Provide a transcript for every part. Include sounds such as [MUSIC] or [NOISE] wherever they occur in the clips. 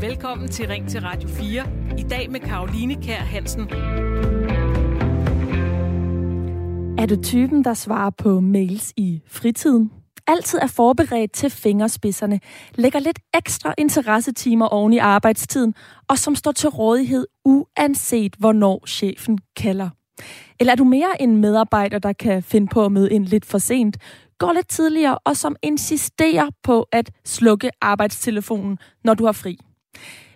Velkommen til Ring til Radio 4. I dag med Karoline Kær Hansen. Er du typen, der svarer på mails i fritiden? Altid er forberedt til fingerspidserne, lægger lidt ekstra interessetimer oven i arbejdstiden, og som står til rådighed uanset hvornår chefen kalder. Eller er du mere en medarbejder, der kan finde på at møde ind lidt for sent, går lidt tidligere og som insisterer på at slukke arbejdstelefonen, når du har fri?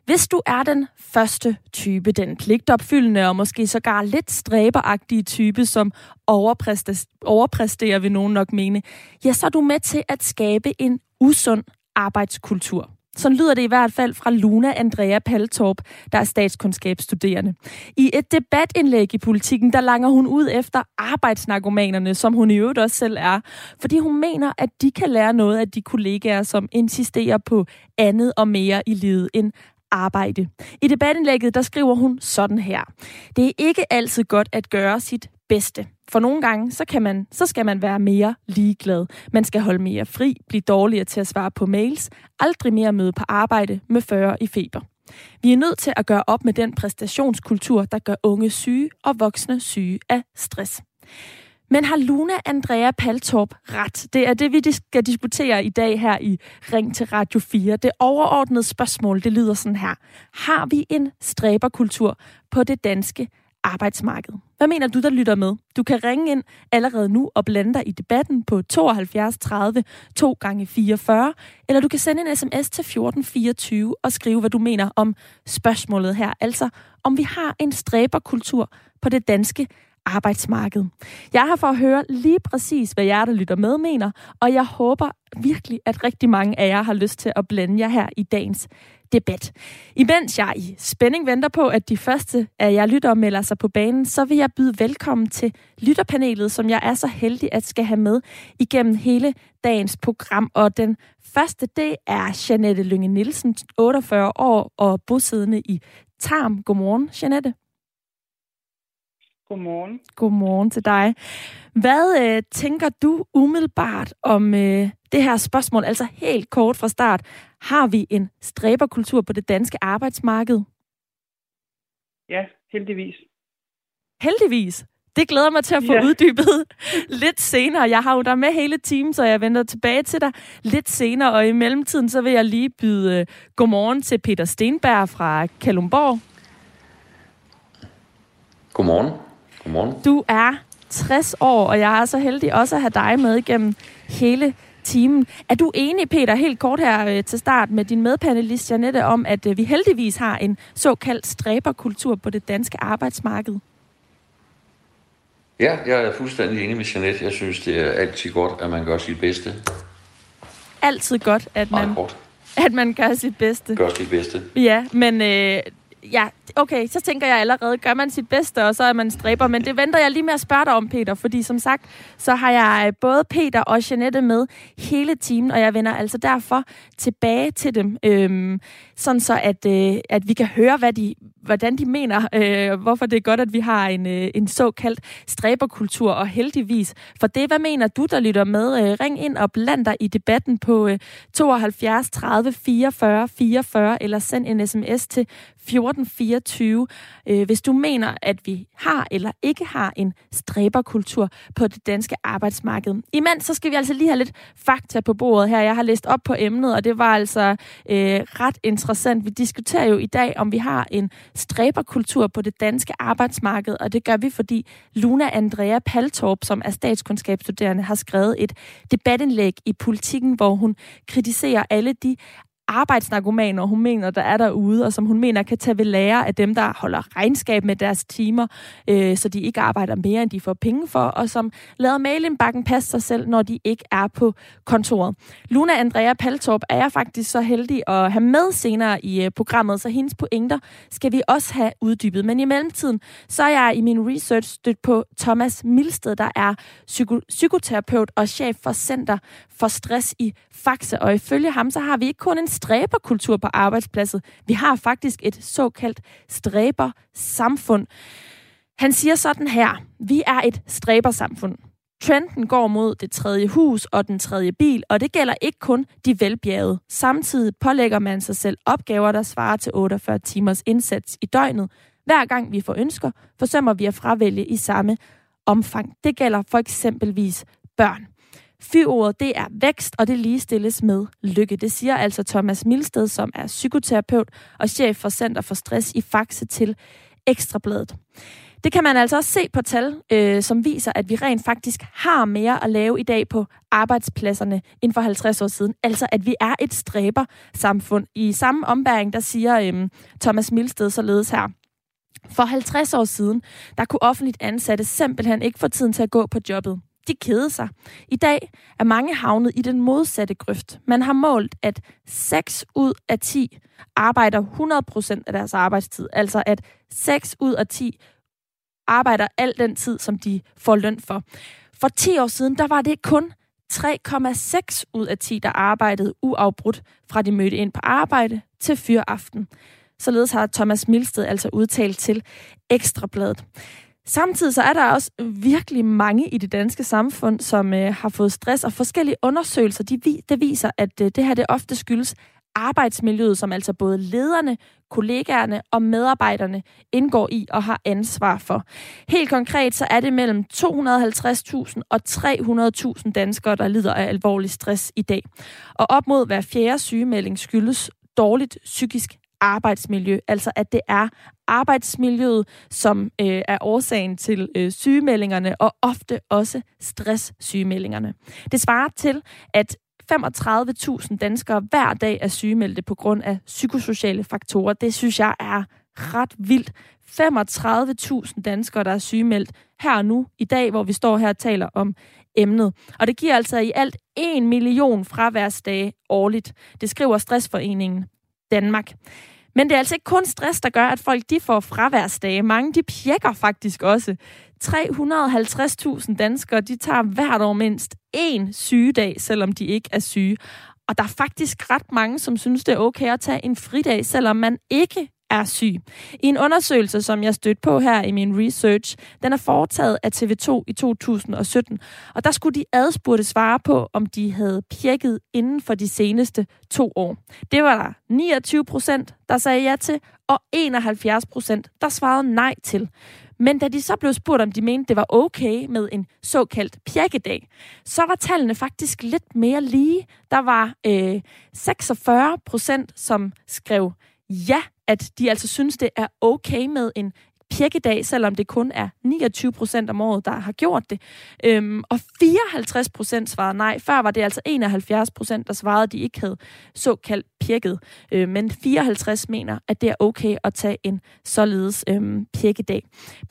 Hvis du er den første type, den pligtopfyldende og måske sågar lidt stræberagtige type, som overpræsterer, overpræsterer vil nogen nok mene, ja, så er du med til at skabe en usund arbejdskultur. Så lyder det i hvert fald fra Luna Andrea Paltorp, der er statskundskabsstuderende. I et debatindlæg i politikken, der langer hun ud efter arbejdsnarkomanerne, som hun i øvrigt også selv er, fordi hun mener, at de kan lære noget af de kollegaer, som insisterer på andet og mere i livet end arbejde. I debatindlægget, der skriver hun sådan her. Det er ikke altid godt at gøre sit bedste. For nogle gange, så, kan man, så skal man være mere ligeglad. Man skal holde mere fri, blive dårligere til at svare på mails, aldrig mere møde på arbejde med 40 i feber. Vi er nødt til at gøre op med den præstationskultur, der gør unge syge og voksne syge af stress. Men har Luna Andrea Paltorp ret? Det er det, vi skal diskutere i dag her i Ring til Radio 4. Det overordnede spørgsmål, det lyder sådan her. Har vi en stræberkultur på det danske arbejdsmarked? Hvad mener du, der lytter med? Du kan ringe ind allerede nu og blande dig i debatten på 72 30 2 gange 44, eller du kan sende en sms til 1424 og skrive, hvad du mener om spørgsmålet her. Altså, om vi har en stræberkultur på det danske arbejdsmarked. Jeg har for at høre lige præcis, hvad jer, der lytter med, mener, og jeg håber virkelig, at rigtig mange af jer har lyst til at blande jer her i dagens debat. Imens jeg i spænding venter på, at de første af jer lyttere melder sig på banen, så vil jeg byde velkommen til lytterpanelet, som jeg er så heldig at skal have med igennem hele dagens program. Og den første, det er Janette Lynge Nielsen, 48 år og bosiddende i Tarm. Godmorgen, Janette. Godmorgen. Godmorgen til dig. Hvad øh, tænker du umiddelbart om øh, det her spørgsmål? Altså helt kort fra start. Har vi en stræberkultur på det danske arbejdsmarked? Ja, heldigvis. Heldigvis? Det glæder mig til at få ja. uddybet [LAUGHS] lidt senere. Jeg har jo der med hele team, så jeg vender tilbage til dig lidt senere. Og i mellemtiden, så vil jeg lige byde øh, godmorgen til Peter Stenberg fra Kalumborg. Godmorgen. Godmorgen. Du er 60 år, og jeg er så heldig også at have dig med igennem hele timen. Er du enig, Peter, helt kort her øh, til start med din medpanelist Janette, om at øh, vi heldigvis har en såkaldt stræberkultur på det danske arbejdsmarked? Ja, jeg er fuldstændig enig med Janette. Jeg synes, det er altid godt, at man gør sit bedste. Altid godt, at man, at man gør sit bedste. Gør sit bedste. Ja, men øh, ja, okay, så tænker jeg allerede, gør man sit bedste, og så er man stræber. Men det venter jeg lige med at spørge dig om, Peter, fordi som sagt, så har jeg øh, både Peter og Janette med hele timen, og jeg vender altså derfor tilbage til dem, øhm, sådan så at, øh, at vi kan høre, hvad de, hvordan de mener, [LAUGHS] øh, hvorfor det er godt, at vi har en, øh, en såkaldt stræberkultur, og heldigvis for det. Hvad mener du, der lytter med? Øh, ring ind og bland dig i debatten på øh, 72 30 44 44, eller send en sms til 1424, øh, hvis du mener, at vi har eller ikke har en stræberkultur på det danske arbejdsmarked. Imens så skal vi altså lige have lidt fakta på bordet her. Jeg har læst op på emnet, og det var altså øh, ret interessant interessant. Vi diskuterer jo i dag, om vi har en stræberkultur på det danske arbejdsmarked, og det gør vi, fordi Luna Andrea Paltorp, som er statskundskabsstuderende, har skrevet et debatindlæg i Politiken, hvor hun kritiserer alle de arbejdsnarkomaner, hun mener, der er derude, og som hun mener kan tage ved lære af dem, der holder regnskab med deres timer, øh, så de ikke arbejder mere, end de får penge for, og som lader mailindbakken passe sig selv, når de ikke er på kontoret. Luna Andrea Paltorp er jeg faktisk så heldig at have med senere i øh, programmet, så hendes pointer skal vi også have uddybet. Men i mellemtiden, så er jeg i min research stødt på Thomas Milsted, der er psyko- psykoterapeut og chef for Center for Stress i Faxe, og ifølge ham, så har vi ikke kun en stræberkultur på arbejdspladsen. Vi har faktisk et såkaldt stræbersamfund. Han siger sådan her, vi er et stræbersamfund. Trenden går mod det tredje hus og den tredje bil, og det gælder ikke kun de velbjergede. Samtidig pålægger man sig selv opgaver, der svarer til 48 timers indsats i døgnet. Hver gang vi får ønsker, forsømmer vi at fravælge i samme omfang. Det gælder for eksempelvis børn. Fyordet, det er vækst, og det ligestilles med lykke. Det siger altså Thomas Milsted, som er psykoterapeut og chef for Center for Stress i Faxe til Ekstrabladet. Det kan man altså også se på tal, øh, som viser, at vi rent faktisk har mere at lave i dag på arbejdspladserne end for 50 år siden. Altså, at vi er et stræber-samfund. I samme ombæring, der siger øh, Thomas Milsted således her. For 50 år siden, der kunne offentligt ansatte simpelthen ikke få tiden til at gå på jobbet. De kede sig. I dag er mange havnet i den modsatte grøft. Man har målt, at 6 ud af 10 arbejder 100% af deres arbejdstid. Altså at 6 ud af 10 arbejder al den tid, som de får løn for. For 10 år siden, der var det kun 3,6 ud af 10, der arbejdede uafbrudt fra de mødte ind på arbejde til fyraften. Således har Thomas Milsted altså udtalt til Ekstrabladet. Samtidig så er der også virkelig mange i det danske samfund, som øh, har fået stress, og forskellige undersøgelser, de, det viser, at øh, det her det ofte skyldes arbejdsmiljøet, som altså både lederne, kollegaerne og medarbejderne indgår i og har ansvar for. Helt konkret så er det mellem 250.000 og 300.000 danskere, der lider af alvorlig stress i dag. Og op mod hver fjerde sygemelding skyldes dårligt psykisk arbejdsmiljø, altså at det er arbejdsmiljøet, som øh, er årsagen til øh, sygemeldingerne, og ofte også stresssygemeldingerne. Det svarer til, at 35.000 danskere hver dag er sygemeldte på grund af psykosociale faktorer. Det synes jeg er ret vildt. 35.000 danskere, der er sygemeldt her og nu, i dag, hvor vi står her og taler om emnet. Og det giver altså i alt 1 million fraværsdage årligt. Det skriver Stressforeningen Danmark. Men det er altså ikke kun stress, der gør, at folk de får fraværsdage. Mange de pjekker faktisk også. 350.000 danskere de tager hvert år mindst én sygedag, selvom de ikke er syge. Og der er faktisk ret mange, som synes, det er okay at tage en fridag, selvom man ikke er syg. I en undersøgelse, som jeg stødte på her i min research, den er foretaget af TV2 i 2017, og der skulle de adspurgte svare på, om de havde pjekket inden for de seneste to år. Det var der 29 procent, der sagde ja til, og 71 procent, der svarede nej til. Men da de så blev spurgt, om de mente, det var okay med en såkaldt pjekkedag, så var tallene faktisk lidt mere lige. Der var øh, 46 procent, som skrev ja, at de altså synes, det er okay med en pjekkedag, selvom det kun er 29 procent om året, der har gjort det. Øhm, og 54 procent svarede nej. Før var det altså 71 procent, der svarede, at de ikke havde såkaldt pjekket. Øh, men 54 mener, at det er okay at tage en således øhm, pjekkedag.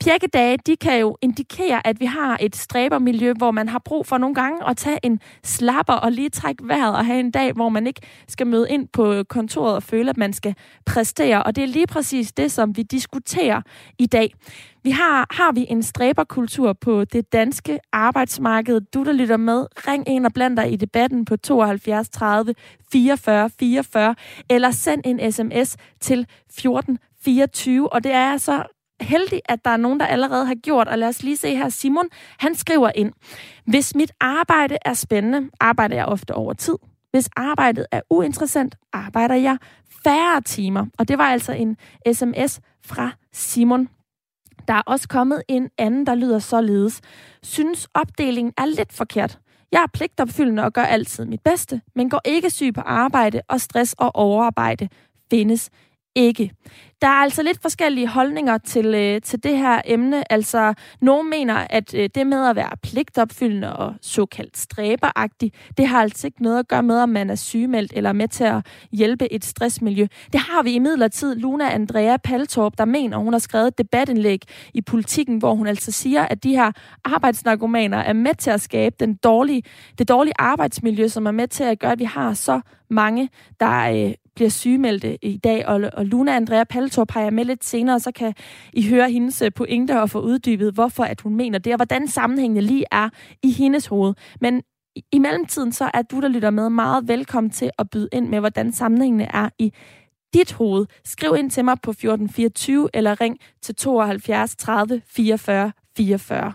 Pjekkedage, de kan jo indikere, at vi har et stræbermiljø, hvor man har brug for nogle gange at tage en slapper og lige trække vejret og have en dag, hvor man ikke skal møde ind på kontoret og føle, at man skal præstere. Og det er lige præcis det, som vi diskuterer i dag. Vi har, har vi en stræberkultur på det danske arbejdsmarked. Du, der lytter med, ring ind og bland dig i debatten på 72 30 44 44, eller send en sms til 14 24. Og det er så heldig, at der er nogen, der allerede har gjort. Og lad os lige se her. Simon, han skriver ind. Hvis mit arbejde er spændende, arbejder jeg ofte over tid. Hvis arbejdet er uinteressant, arbejder jeg færre timer. Og det var altså en sms fra Simon. Der er også kommet en anden, der lyder således. Synes opdelingen er lidt forkert. Jeg er pligtopfyldende og gør altid mit bedste, men går ikke syg på arbejde, og stress og overarbejde findes ikke. Der er altså lidt forskellige holdninger til, øh, til det her emne. Altså, nogen mener, at øh, det med at være pligtopfyldende og såkaldt stræberagtig, det har altså ikke noget at gøre med, om man er sygemeldt eller med til at hjælpe et stressmiljø. Det har vi i midlertid Luna Andrea Paltorp, der mener, hun har skrevet et debatindlæg i politikken, hvor hun altså siger, at de her arbejdsnarkomaner er med til at skabe den dårlige, det dårlige arbejdsmiljø, som er med til at gøre, at vi har så mange, der øh, bliver sygemeldte i dag, og, og Luna Andrea Paltorp har jeg med lidt senere, så kan I høre hendes øh, pointer og få uddybet, hvorfor at hun mener det, og hvordan sammenhængene lige er i hendes hoved. Men i mellemtiden, så er du, der lytter med, meget velkommen til at byde ind med, hvordan sammenhængene er i dit hoved. Skriv ind til mig på 1424 eller ring til 72 30 44 44.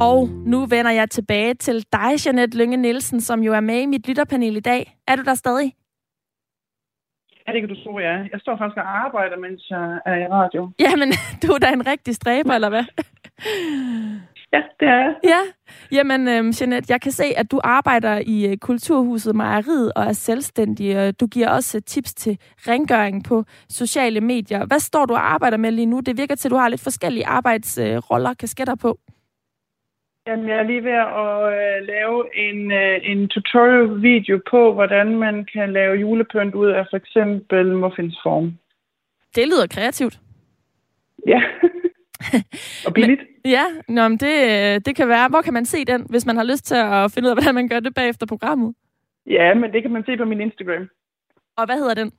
Og nu vender jeg tilbage til dig, Jeanette Lønge Nielsen, som jo er med i mit lytterpanel i dag. Er du der stadig? Ja, det kan du tro, ja. Jeg står faktisk og arbejder, mens jeg er i radio. Jamen, [LAUGHS] du er da en rigtig stræber, eller hvad? Ja, det er jeg. Ja, jamen øhm, Jeanette, jeg kan se, at du arbejder i uh, Kulturhuset Mejeriet og er selvstændig. Og du giver også uh, tips til rengøring på sociale medier. Hvad står du og arbejder med lige nu? Det virker til, at du har lidt forskellige arbejdsroller, uh, kasketter på. Jamen, jeg er lige ved at øh, lave en, øh, en tutorial-video på, hvordan man kan lave julepynt ud af for eksempel muffinsform. Det lyder kreativt. Ja, [LAUGHS] og billigt. Men, ja, nå, men det, øh, det kan være. Hvor kan man se den, hvis man har lyst til at finde ud af, [LAUGHS] hvordan man gør det bagefter programmet? Ja, men det kan man se på min Instagram. Og hvad hedder den?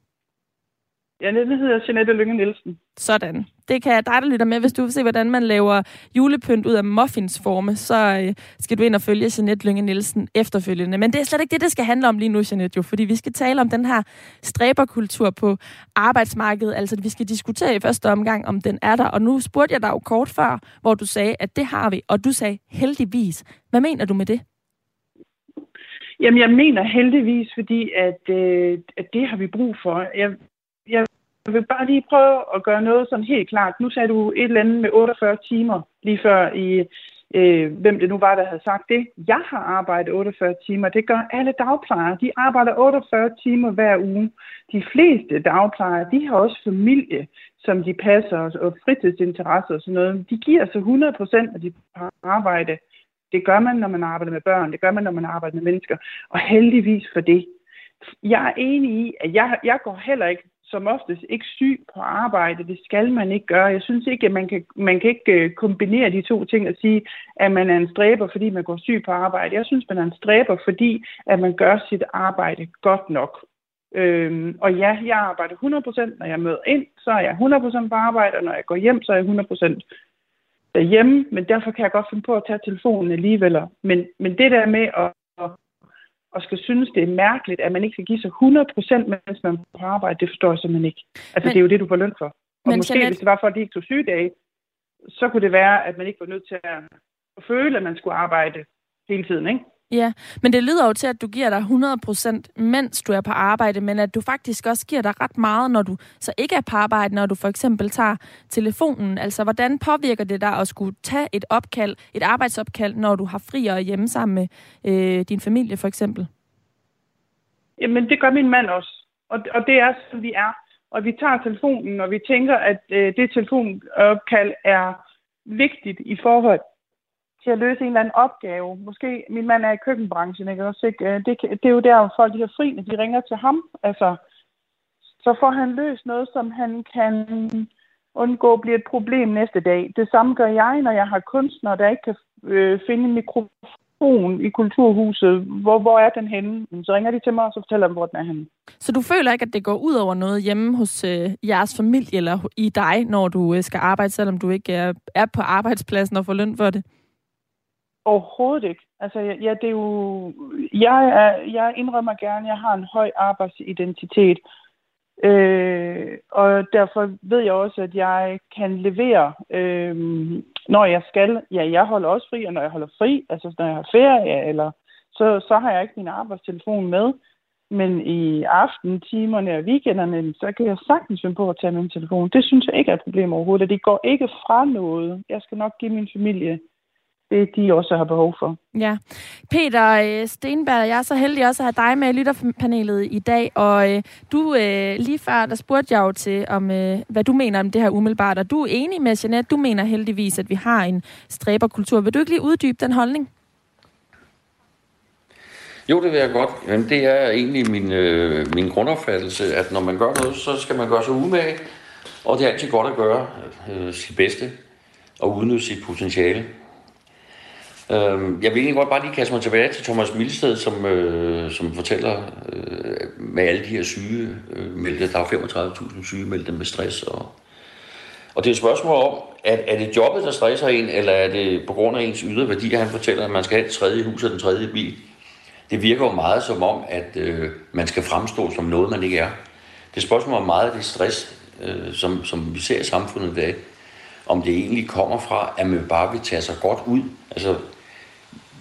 Ja, den hedder Jeanette Lønge Nielsen. Sådan. Det kan dig, der lytter med. Hvis du vil se, hvordan man laver julepynt ud af muffinsforme, så øh, skal du ind og følge Jeanette Lønge Nielsen efterfølgende. Men det er slet ikke det, det skal handle om lige nu, Jeanette, jo, fordi vi skal tale om den her stræberkultur på arbejdsmarkedet. Altså, vi skal diskutere i første omgang, om den er der. Og nu spurgte jeg dig jo kort før, hvor du sagde, at det har vi, og du sagde heldigvis. Hvad mener du med det? Jamen, jeg mener heldigvis, fordi at, øh, at det har vi brug for. Jeg, jeg vil bare lige prøve at gøre noget sådan helt klart. Nu sagde du et eller andet med 48 timer lige før i, øh, hvem det nu var, der havde sagt det. Jeg har arbejdet 48 timer. Det gør alle dagplejere. De arbejder 48 timer hver uge. De fleste dagplejere, de har også familie, som de passer, og fritidsinteresser og sådan noget. De giver sig 100 procent, når de arbejde. Det gør man, når man arbejder med børn. Det gør man, når man arbejder med mennesker. Og heldigvis for det. Jeg er enig i, at jeg, jeg går heller ikke som oftest ikke syg på arbejde. Det skal man ikke gøre. Jeg synes ikke, at man kan, man kan ikke øh, kombinere de to ting og sige, at man er en stræber, fordi man går syg på arbejde. Jeg synes, man er en stræber, fordi at man gør sit arbejde godt nok. Øhm, og ja, jeg arbejder 100%, når jeg møder ind, så er jeg 100% på arbejde, og når jeg går hjem, så er jeg 100% derhjemme, men derfor kan jeg godt finde på at tage telefonen alligevel. Men, men det der med at og skal synes, det er mærkeligt, at man ikke skal give sig 100% mens man er på arbejde, det forstår jeg simpelthen ikke. Altså, men, det er jo det, du får løn for. Og men, måske, Jeanette... hvis det var for, at de ikke tog sygedage, så kunne det være, at man ikke var nødt til at føle, at man skulle arbejde hele tiden, ikke? Ja, men det lyder jo til, at du giver dig 100% mens du er på arbejde, men at du faktisk også giver dig ret meget, når du så ikke er på arbejde, når du for eksempel tager telefonen. Altså, hvordan påvirker det dig at skulle tage et opkald, et arbejdsopkald, når du har fri og hjemme sammen med øh, din familie for eksempel? Jamen, det gør min mand også. Og, og det er, som vi er. Og vi tager telefonen, og vi tænker, at øh, det telefonopkald er vigtigt i forhold til at løse en eller anden opgave. Måske min mand er i køkkenbranchen, ikke også? Ikke? Øh, det, det er jo der, hvor folk de har fri, når de ringer til ham. Altså, så får han løst noget, som han kan undgå bliver et problem næste dag. Det samme gør jeg, når jeg har kunstnere, der ikke kan øh, finde en mikrofon i kulturhuset. Hvor, hvor er den henne? Så ringer de til mig, og så fortæller dem, hvor den er henne. Så du føler ikke, at det går ud over noget hjemme hos øh, jeres familie eller i dig, når du øh, skal arbejde, selvom du ikke er, er på arbejdspladsen og får løn for det? Overhovedet ikke. Altså, ja, det er jo... Jeg, er, jeg indrømmer gerne, at jeg har en høj arbejdsidentitet. Øh, og derfor ved jeg også, at jeg kan levere, øh, når jeg skal. Ja, jeg holder også fri, og når jeg holder fri, altså når jeg har ferie, eller, så, så har jeg ikke min arbejdstelefon med. Men i aften, timerne og weekenderne, så kan jeg sagtens finde på at tage min telefon. Det synes jeg ikke er et problem overhovedet. Det går ikke fra noget. Jeg skal nok give min familie det, de også har behov for. Ja. Peter øh, Stenberg, jeg er så heldig også at have dig med i lytterpanelet i dag, og øh, du øh, lige før, der spurgte jeg jo til, om øh, hvad du mener om det her umiddelbart, og du er enig med Jeanette, du mener heldigvis, at vi har en stræberkultur. Vil du ikke lige uddybe den holdning? Jo, det vil jeg godt. Men det er egentlig min, øh, min grundopfattelse, at når man gør noget, så skal man gøre sig umage, og det er altid godt at gøre øh, sit bedste og udnytte sit potentiale. Øh, jeg vil egentlig godt bare lige kaste mig tilbage til Thomas Milsted, som, øh, som fortæller øh, med alle de her syge øh, meldte. Der er 35.000 syge meldte med stress. Og, og det er et spørgsmål om, at er det jobbet, der stresser en, eller er det på grund af ens ydre værdier, han fortæller, at man skal have et tredje hus og den tredje bil. Det virker jo meget som om, at øh, man skal fremstå som noget, man ikke er. Det er et spørgsmål om meget af det stress, øh, som, som vi ser i samfundet i dag, om det egentlig kommer fra, at man bare vil tage sig godt ud Altså,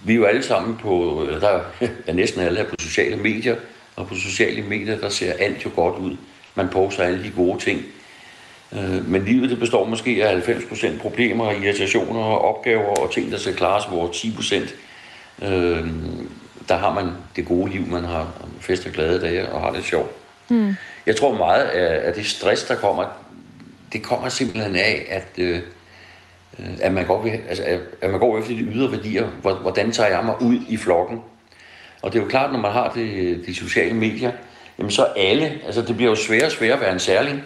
vi er jo alle sammen på, der er næsten alle er på sociale medier, og på sociale medier, der ser alt jo godt ud. Man poster alle de gode ting. Øh, men livet det består måske af 90% problemer, irritationer, opgaver og ting, der skal klares, hvor 10% øh, der har man det gode liv, man har fest og glade dage og har det sjovt. Mm. Jeg tror meget af, det stress, der kommer, det kommer simpelthen af, at, øh, at, øh, man går altså, at man går efter de ydre værdier. Hvordan tager jeg mig ud i flokken? Og det er jo klart, når man har det, de sociale medier, jamen så alle, altså det bliver jo sværere og sværere at være en særling.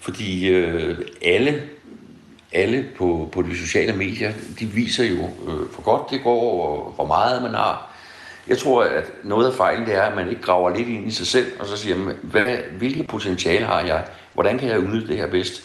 Fordi øh, alle, alle på, på de sociale medier, de viser jo, øh, hvor godt det går, og hvor meget man har. Jeg tror, at noget af fejlen det er, at man ikke graver lidt ind i sig selv, og så siger, hvad, hvilke potentiale har jeg? Hvordan kan jeg udnytte det her bedst?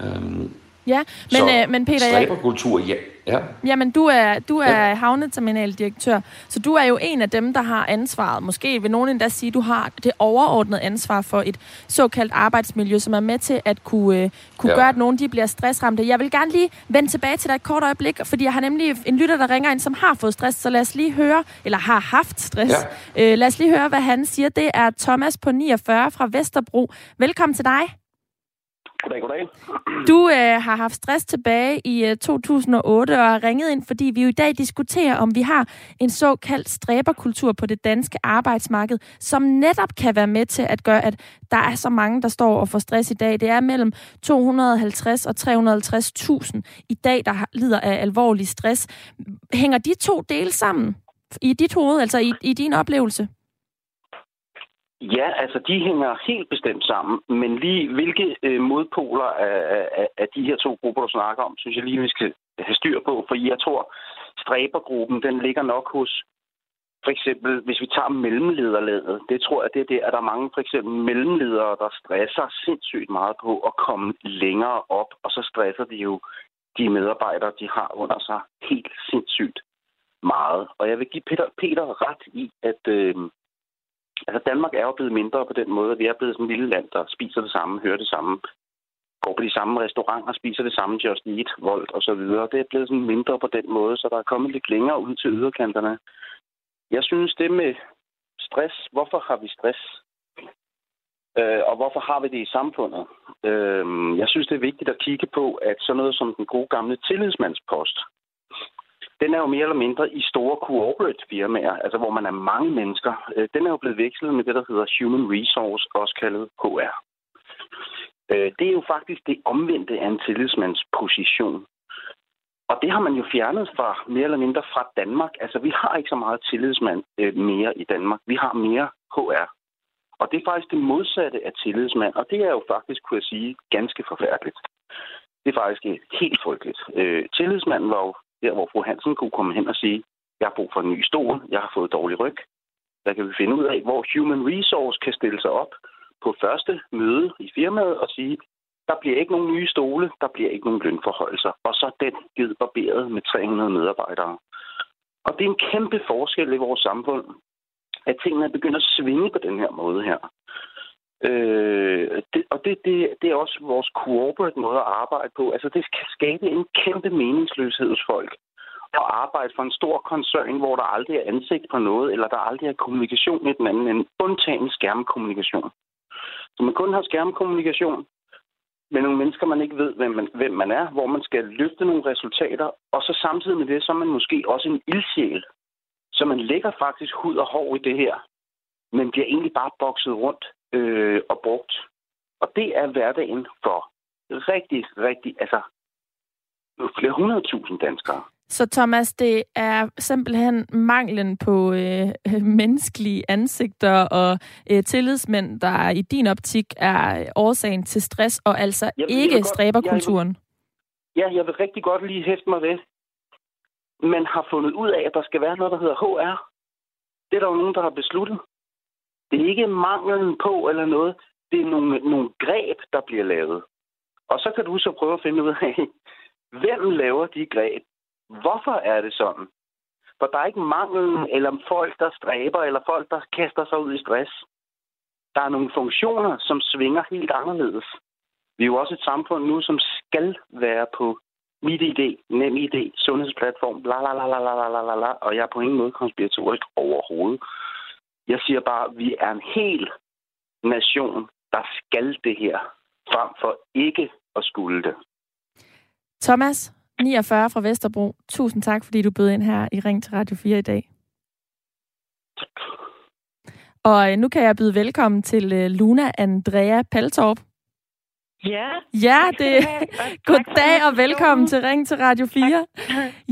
Øhm, Ja, men, så øh, men Peter... Stræberkultur, ja. ja. Jamen, du er, du er ja. havneterminaldirektør, så du er jo en af dem, der har ansvaret. Måske vil nogen endda sige, at du har det overordnede ansvar for et såkaldt arbejdsmiljø, som er med til at kunne, øh, kunne ja. gøre, at nogen de bliver stressramte. Jeg vil gerne lige vende tilbage til dig et kort øjeblik, fordi jeg har nemlig en lytter, der ringer ind, som har fået stress, så lad os lige høre, eller har haft stress. Ja. Øh, lad os lige høre, hvad han siger. Det er Thomas på 49 fra Vesterbro. Velkommen til dig. Goddag, goddag. Du øh, har haft stress tilbage i øh, 2008 og har ringet ind, fordi vi jo i dag diskuterer, om vi har en såkaldt stræberkultur på det danske arbejdsmarked, som netop kan være med til at gøre, at der er så mange, der står og får stress i dag. Det er mellem 250 og 350.000 i dag, der lider af alvorlig stress. Hænger de to dele sammen i dit hoved, altså i, i din oplevelse? Ja, altså de hænger helt bestemt sammen, men lige hvilke øh, modpoler af, af, af de her to grupper, du snakker om, synes jeg lige, vi skal have styr på, for jeg tror, stræbergruppen, den ligger nok hos for eksempel, hvis vi tager mellemlederlaget, det tror jeg, det er det, at der er mange for eksempel mellemledere, der stresser sindssygt meget på at komme længere op, og så stresser de jo de medarbejdere, de har under sig helt sindssygt meget. Og jeg vil give Peter, Peter ret i, at øh, Altså Danmark er jo blevet mindre på den måde, at vi er blevet sådan et lille land, der spiser det samme, hører det samme, går på de samme restauranter, spiser det samme Just Eat, Volt og så videre. Det er blevet sådan mindre på den måde, så der er kommet lidt længere ud til yderkanterne. Jeg synes det med stress, hvorfor har vi stress? Øh, og hvorfor har vi det i samfundet? Øh, jeg synes, det er vigtigt at kigge på, at sådan noget som den gode gamle tillidsmandspost, den er jo mere eller mindre i store corporate firmaer, altså hvor man er mange mennesker. Øh, den er jo blevet vekslet med det, der hedder Human Resource, også kaldet HR. Øh, det er jo faktisk det omvendte af en tillidsmandsposition. Og det har man jo fjernet fra mere eller mindre fra Danmark. Altså, vi har ikke så meget tillidsmand øh, mere i Danmark. Vi har mere HR. Og det er faktisk det modsatte af tillidsmand, og det er jo faktisk, kunne jeg sige, ganske forfærdeligt. Det er faktisk helt frygteligt. Øh, tillidsmanden var jo der hvor fru Hansen kunne komme hen og sige, jeg har brug for en ny stol, jeg har fået dårlig ryg. Der kan vi finde ud af, hvor Human Resource kan stille sig op på første møde i firmaet og sige, der bliver ikke nogen nye stole, der bliver ikke nogen lønforhøjelser. Og så den givet barberet med 300 medarbejdere. Og det er en kæmpe forskel i vores samfund, at tingene begynder at svinge på den her måde her. Øh, det, og det, det, det er også vores corporate måde at arbejde på. Altså, det kan skabe en kæmpe meningsløshed hos folk at arbejde for en stor koncern, hvor der aldrig er ansigt på noget, eller der aldrig er kommunikation med den anden, end undtagen skærmkommunikation. Så man kun har skærmkommunikation med nogle mennesker, man ikke ved, hvem man, hvem man er, hvor man skal løfte nogle resultater, og så samtidig med det, så er man måske også en ildsjæl. Så man lægger faktisk hud og hår i det her, men bliver egentlig bare bokset rundt øh, og brugt. Og det er hverdagen for rigtig, rigtig, altså flere hundredtusind danskere. Så Thomas, det er simpelthen manglen på øh, [LAUGHS] menneskelige ansigter og øh, tillidsmænd, der i din optik er årsagen til stress, og altså jeg, ikke jeg stræberkulturen. Jeg vil, ja, jeg vil rigtig godt lige hæfte mig ved. Man har fundet ud af, at der skal være noget, der hedder HR. Det er der jo nogen, der har besluttet. Det er ikke manglen på eller noget. Det er nogle, nogle greb, der bliver lavet. Og så kan du så prøve at finde ud af, [LAUGHS] hvem laver de greb? Hvorfor er det sådan? For der er ikke manglen eller folk, der stræber, eller folk, der kaster sig ud i stress. Der er nogle funktioner, som svinger helt anderledes. Vi er jo også et samfund nu, som skal være på mit idé, nem idé, sundhedsplatform, la la la la la la la la, og jeg er på ingen måde konspiratorisk overhovedet. Jeg siger bare, at vi er en hel nation, der skal det her, frem for ikke at skulle det. Thomas, 49 fra Vesterbro. Tusind tak, fordi du bød ind her i Ring til Radio 4 i dag. Tak. Og øh, nu kan jeg byde velkommen til øh, Luna Andrea Paltorp. Ja. Ja, det Goddag og velkommen til Ring til Radio 4.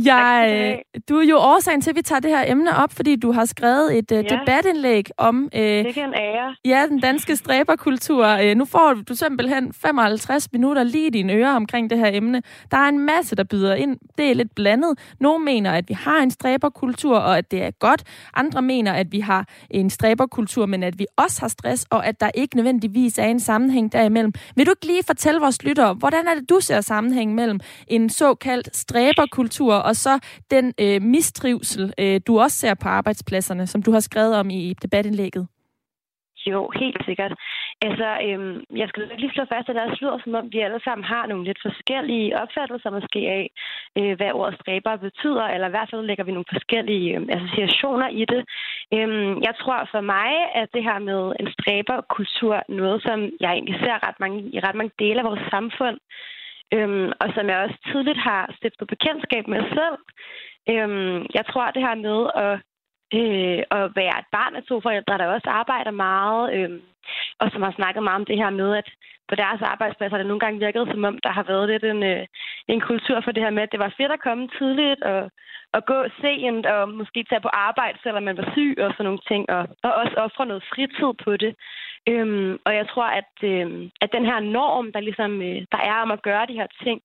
Jeg, du er jo årsagen til, at vi tager det her emne op, fordi du har skrevet et uh, Ja. debatindlæg om uh, Det en ære. ja, den danske stræberkultur. Uh, nu får du simpelthen 55 minutter lige i dine ører omkring det her emne. Der er en masse, der byder ind. Det er lidt blandet. Nogle mener, at vi har en stræberkultur, og at det er godt. Andre mener, at vi har en stræberkultur, men at vi også har stress, og at der ikke nødvendigvis er en sammenhæng derimellem. Vil du ikke lige fortælle vores lyttere, hvordan er det, du ser sammenhæng mellem en såkaldt stræberkultur og så den øh, mistrivsel, øh, du også ser på arbejdspladserne, som du har skrevet om i debatindlægget? Jo, helt sikkert. Altså, øhm, jeg skal lige slå fast, at der lyder som om, vi alle sammen har nogle lidt forskellige opfattelser måske af, øh, hvad ordet stræber betyder, eller i hvert fald lægger vi nogle forskellige øh, associationer i det. Øhm, jeg tror for mig, at det her med en stræberkultur, noget som jeg egentlig ser ret mange, i ret mange dele af vores samfund, øhm, og som jeg også tidligt har stiftet bekendtskab med selv. Øhm, jeg tror, det her med at øh, at være et barn af to forældre, der også arbejder meget, øh, og som har snakket meget om det her med, at på deres arbejdspladser har det nogle gange virket, som om der har været lidt en, øh, en kultur for det her med, at det var fedt at komme tidligt og, og gå sent og måske tage på arbejde, selvom man var syg og sådan nogle ting, og, og også ofre noget fritid på det. Øhm, og jeg tror, at, øhm, at den her norm, der ligesom øh, der er om at gøre de her ting,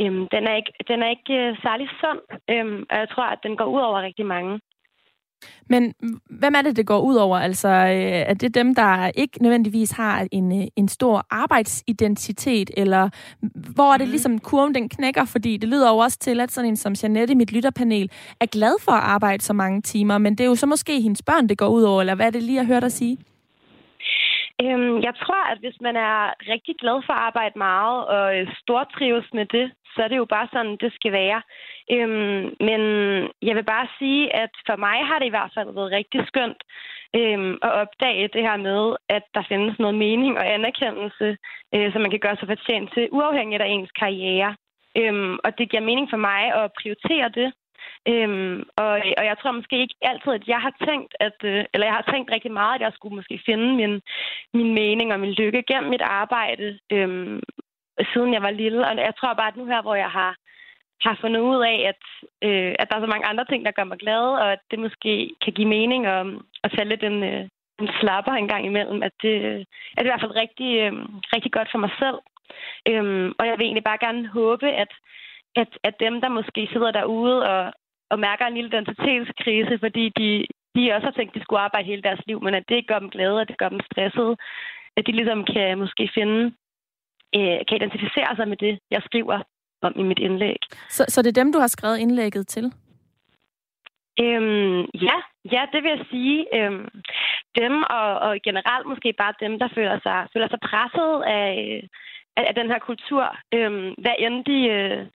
øhm, den er ikke, den er ikke øh, særlig sund, øhm, og jeg tror, at den går ud over rigtig mange. Men hvem er det, det går ud over? Altså, øh, er det dem, der ikke nødvendigvis har en, øh, en stor arbejdsidentitet, eller hvor er det ligesom kurven, den knækker? Fordi det lyder jo også til, at sådan en som Janette i mit lytterpanel er glad for at arbejde så mange timer, men det er jo så måske hendes børn, det går ud over, eller hvad er det lige, jeg hørte dig sige? Øhm, jeg tror, at hvis man er rigtig glad for at arbejde meget og øh, stortrives med det, så er det jo bare sådan, det skal være. Øhm, men jeg vil bare sige, at for mig har det i hvert fald været rigtig skønt øhm, at opdage det her med, at der findes noget mening og anerkendelse, øh, som man kan gøre sig fortjent til, uafhængigt af ens karriere. Øhm, og det giver mening for mig at prioritere det. Øhm, og, og jeg tror måske ikke altid, at jeg har tænkt, at, øh, eller jeg har tænkt rigtig meget, at jeg skulle måske finde min, min mening og min lykke gennem mit arbejde, øhm, siden jeg var lille. Og jeg tror bare, at nu her, hvor jeg har, har fundet ud af, at, øh, at der er så mange andre ting, der gør mig glad, og at det måske kan give mening at, at tage lidt en, øh, en slapper en gang imellem, at det, øh, at det er i hvert fald rigtig, øh, rigtig godt for mig selv. Øhm, og jeg vil egentlig bare gerne håbe, at, at, at dem, der måske sidder derude og, og mærker en lille identitetskrise, fordi de, de også har tænkt, at de skulle arbejde hele deres liv, men at det ikke gør dem glade, og det gør dem stressede, at de ligesom kan måske finde, øh, kan identificere sig med det, jeg skriver om i mit indlæg. Så, så det er dem, du har skrevet indlægget til? Øhm, ja, ja, det vil jeg sige. Øhm, dem og, og generelt måske bare dem, der føler sig, føler sig presset af, af, af den her kultur. Øhm, hvad end de, øh,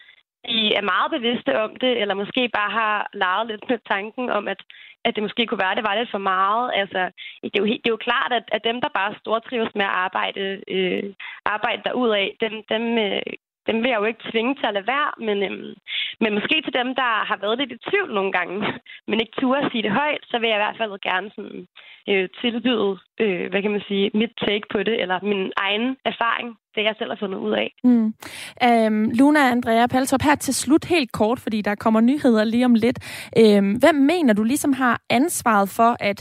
de er meget bevidste om det, eller måske bare har leget lidt med tanken om, at, at det måske kunne være, at det var lidt for meget. Altså, det, er jo, helt- det er jo klart, at, at dem, der bare stortrives med at arbejde, øh, arbejde derudad, dem, dem, øh, dem vil jeg jo ikke tvinge til at lade være, men, øhm, men måske til dem, der har været lidt i tvivl nogle gange, [LAUGHS] men ikke turde at sige det højt, så vil jeg i hvert fald gerne sådan, øh, tilbyde, øh, hvad kan man sige, mit take på det, eller min egen erfaring, det jeg selv har fundet ud af. Mm. Øhm, Luna Andrea Paltrup, her til slut helt kort, fordi der kommer nyheder lige om lidt. Øhm, hvem mener du ligesom har ansvaret for, at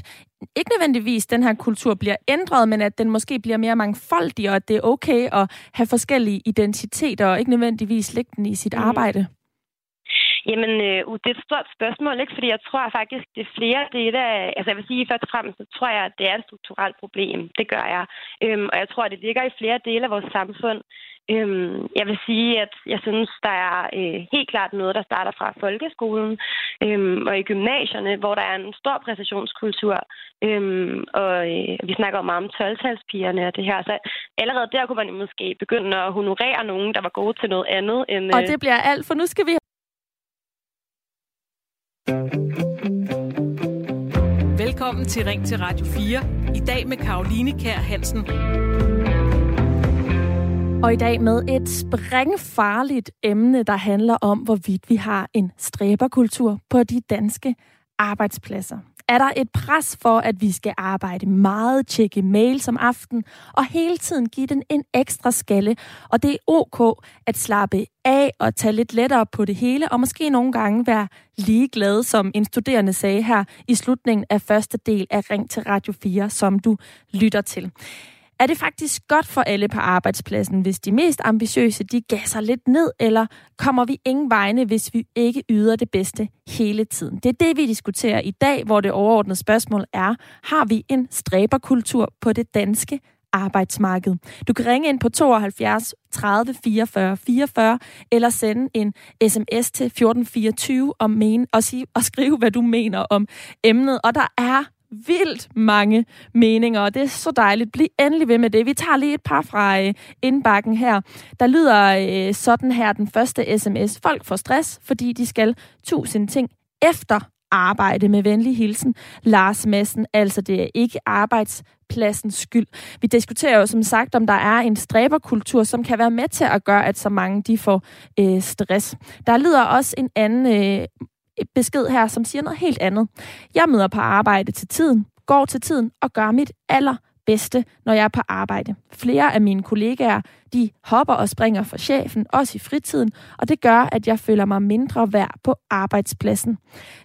ikke nødvendigvis den her kultur bliver ændret, men at den måske bliver mere mangfoldig, og at det er okay at have forskellige identiteter, og ikke nødvendigvis lægge den i sit Mhm. arbejde? Jamen, øh, det er et stort spørgsmål, ikke? Fordi jeg tror faktisk, det er flere dele af... Altså, jeg vil sige, først og fremmest, så tror jeg, at det er et strukturelt problem. Det gør jeg. Øhm, og jeg tror, at det ligger i flere dele af vores samfund. Øhm, jeg vil sige, at jeg synes, der er øh, helt klart noget, der starter fra folkeskolen øhm, og i gymnasierne, hvor der er en stor præstationskultur. Øhm, og øh, vi snakker jo meget om 12-talspigerne og det her. Så allerede der kunne man måske begynde at honorere nogen, der var gode til noget andet. End, øh... Og det bliver alt, for nu skal vi Velkommen til Ring til Radio 4. I dag med Karoline Kær Hansen. Og i dag med et sprængfarligt emne, der handler om, hvorvidt vi har en stræberkultur på de danske arbejdspladser er der et pres for, at vi skal arbejde meget, tjekke mail som aften, og hele tiden give den en ekstra skalle. Og det er ok at slappe af og tage lidt lettere på det hele, og måske nogle gange være ligeglad, som en studerende sagde her i slutningen af første del af Ring til Radio 4, som du lytter til er det faktisk godt for alle på arbejdspladsen, hvis de mest ambitiøse, de gasser lidt ned, eller kommer vi ingen vegne, hvis vi ikke yder det bedste hele tiden? Det er det, vi diskuterer i dag, hvor det overordnede spørgsmål er, har vi en stræberkultur på det danske arbejdsmarked. Du kan ringe ind på 72 30 44 44 eller sende en sms til 1424 og, mene, og, sige, og skrive, hvad du mener om emnet. Og der er vildt mange meninger, og det er så dejligt. Bliv endelig ved med det. Vi tager lige et par fra øh, indbakken her. Der lyder øh, sådan her den første sms. Folk får stress, fordi de skal tusind ting efter arbejde med venlig hilsen. Lars Madsen, altså det er ikke arbejdspladsens skyld. Vi diskuterer jo som sagt, om der er en stræberkultur, som kan være med til at gøre, at så mange de får øh, stress. Der lyder også en anden øh, besked her, som siger noget helt andet. Jeg møder på arbejde til tiden, går til tiden og gør mit allerbedste, når jeg er på arbejde. Flere af mine kollegaer, de hopper og springer for chefen, også i fritiden, og det gør, at jeg føler mig mindre værd på arbejdspladsen.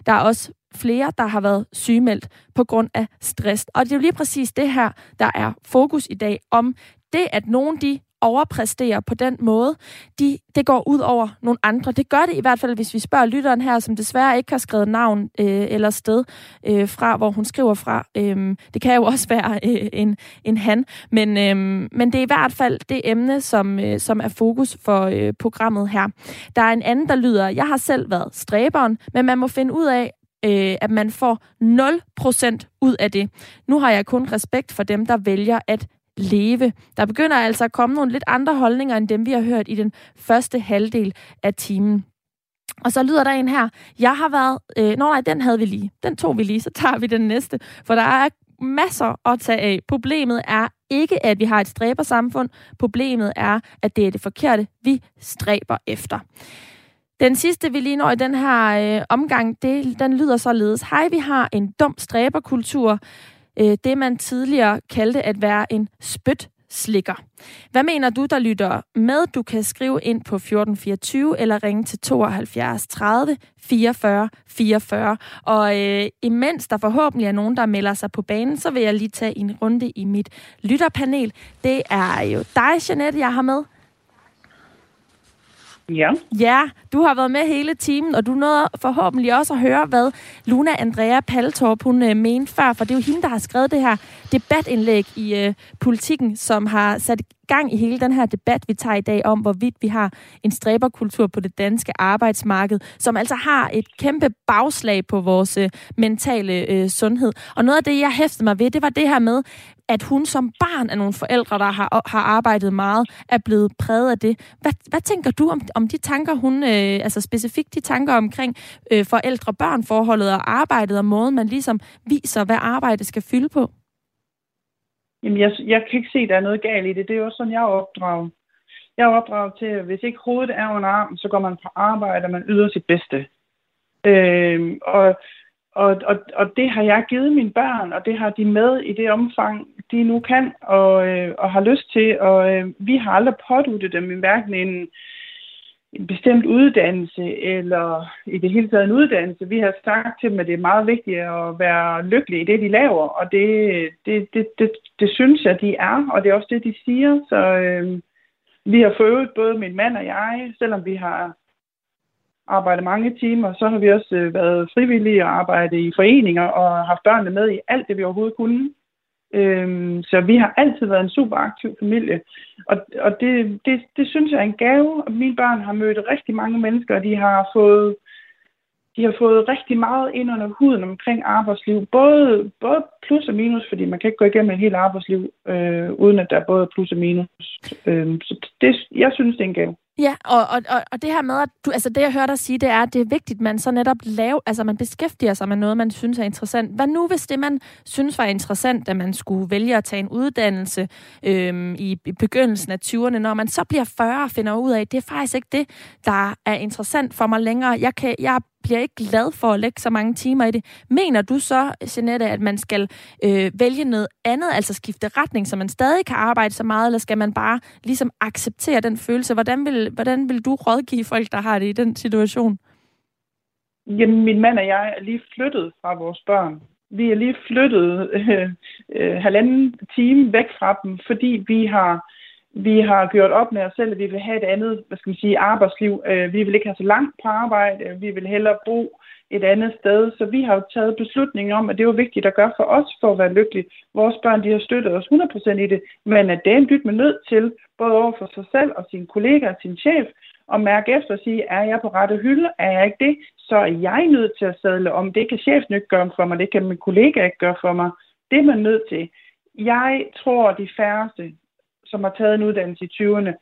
Der er også flere, der har været sygemeldt på grund af stress. Og det er jo lige præcis det her, der er fokus i dag om det, at nogen de overpræsterer på den måde, de, det går ud over nogle andre. Det gør det i hvert fald, hvis vi spørger lytteren her, som desværre ikke har skrevet navn øh, eller sted øh, fra, hvor hun skriver fra. Øh, det kan jo [LAUGHS] også være øh, en, en han, men, øh, men det er i hvert fald det emne, som, øh, som er fokus for øh, programmet her. Der er en anden, der lyder, jeg har selv været stræberen, men man må finde ud af, øh, at man får 0% ud af det. Nu har jeg kun respekt for dem, der vælger at leve. Der begynder altså at komme nogle lidt andre holdninger, end dem vi har hørt i den første halvdel af timen. Og så lyder der en her, jeg har været, øh, nå nej, den havde vi lige, den tog vi lige, så tager vi den næste, for der er masser at tage af. Problemet er ikke, at vi har et stræbersamfund. Problemet er, at det er det forkerte, vi stræber efter. Den sidste, vi lige når i den her øh, omgang, det, den lyder således. Hej, vi har en dum stræberkultur øh, det, man tidligere kaldte at være en spyt slikker. Hvad mener du, der lytter med? Du kan skrive ind på 1424 eller ringe til 72 30 44 44. Og øh, imens der forhåbentlig er nogen, der melder sig på banen, så vil jeg lige tage en runde i mit lytterpanel. Det er jo dig, Jeanette, jeg har med. Ja. Ja, du har været med hele timen, og du nåede forhåbentlig også at høre, hvad Luna Andrea Paltorp, hun øh, mente før, for det er jo hende, der har skrevet det her debatindlæg i øh, politikken, som har sat gang i hele den her debat, vi tager i dag om, hvorvidt vi har en stræberkultur på det danske arbejdsmarked, som altså har et kæmpe bagslag på vores øh, mentale øh, sundhed. Og noget af det, jeg hæftede mig ved, det var det her med, at hun som barn af nogle forældre, der har, har arbejdet meget, er blevet præget af det. Hvad, hvad tænker du om, om de tanker, hun, øh, altså specifikt de tanker omkring øh, forældre-børn-forholdet og arbejdet og måden, man ligesom viser, hvad arbejdet skal fylde på? Jamen, jeg, jeg kan ikke se, at der er noget galt i det. Det er jo sådan, jeg er opdraget. Jeg er opdraget til, at hvis ikke hovedet er under armen, så går man på arbejde, og man yder sit bedste. Øh, og og, og, og det har jeg givet mine børn, og det har de med i det omfang, de nu kan og, øh, og har lyst til. Og øh, vi har aldrig påduttet dem i hverken en, en bestemt uddannelse eller i det hele taget en uddannelse. Vi har sagt til dem, at det er meget vigtigt at være lykkelig i det, de laver, og det, det, det, det, det synes jeg, de er, og det er også det, de siger. Så øh, vi har fået både min mand og jeg, selvom vi har arbejdet mange timer. Så har vi også øh, været frivillige og arbejdet i foreninger og haft børnene med i alt det, vi overhovedet kunne. Øhm, så vi har altid været en super aktiv familie. Og, og det, det, det synes jeg er en gave. Mine børn har mødt rigtig mange mennesker, og de har fået de har fået rigtig meget ind under huden omkring arbejdsliv. Både, både plus og minus, fordi man kan ikke gå igennem et helt arbejdsliv, øh, uden at der er både plus og minus. Øh, så det, jeg synes, det er en gave. Ja, og, og, og, og det her med, at du, altså det jeg hører dig sige, det er, at det er vigtigt, at man så netop laver, altså man beskæftiger sig med noget, man synes er interessant. Hvad nu, hvis det, man synes var interessant, at man skulle vælge at tage en uddannelse øhm, i, i begyndelsen af 20'erne, når man så bliver 40 og finder ud af, at det er faktisk ikke det, der er interessant for mig længere. Jeg, kan, jeg bliver ikke glad for at lægge så mange timer i det. Mener du så, Jeanette, at man skal øh, vælge noget andet, altså skifte retning, så man stadig kan arbejde så meget, eller skal man bare ligesom acceptere den følelse? Hvordan vil, hvordan vil du rådgive folk, der har det i den situation? Jamen, min mand og jeg er lige flyttet fra vores børn. Vi er lige flyttet øh, øh, halvanden time væk fra dem, fordi vi har vi har gjort op med os selv, at vi vil have et andet hvad skal man sige, arbejdsliv. Øh, vi vil ikke have så langt på arbejde. Vi vil hellere bo et andet sted. Så vi har jo taget beslutningen om, at det var vigtigt at gøre for os for at være lykkelige. Vores børn de har støttet os 100% i det, men at det er en dyt med nødt til, både over for sig selv og sine kollegaer og sin chef, at mærke efter og sige, er jeg på rette hylde? Er jeg ikke det? Så er jeg nødt til at sadle om. Det kan chefen ikke gøre for mig, det kan min kollega ikke gøre for mig. Det er man nødt til. Jeg tror, de færreste, som har taget en uddannelse i 20'erne,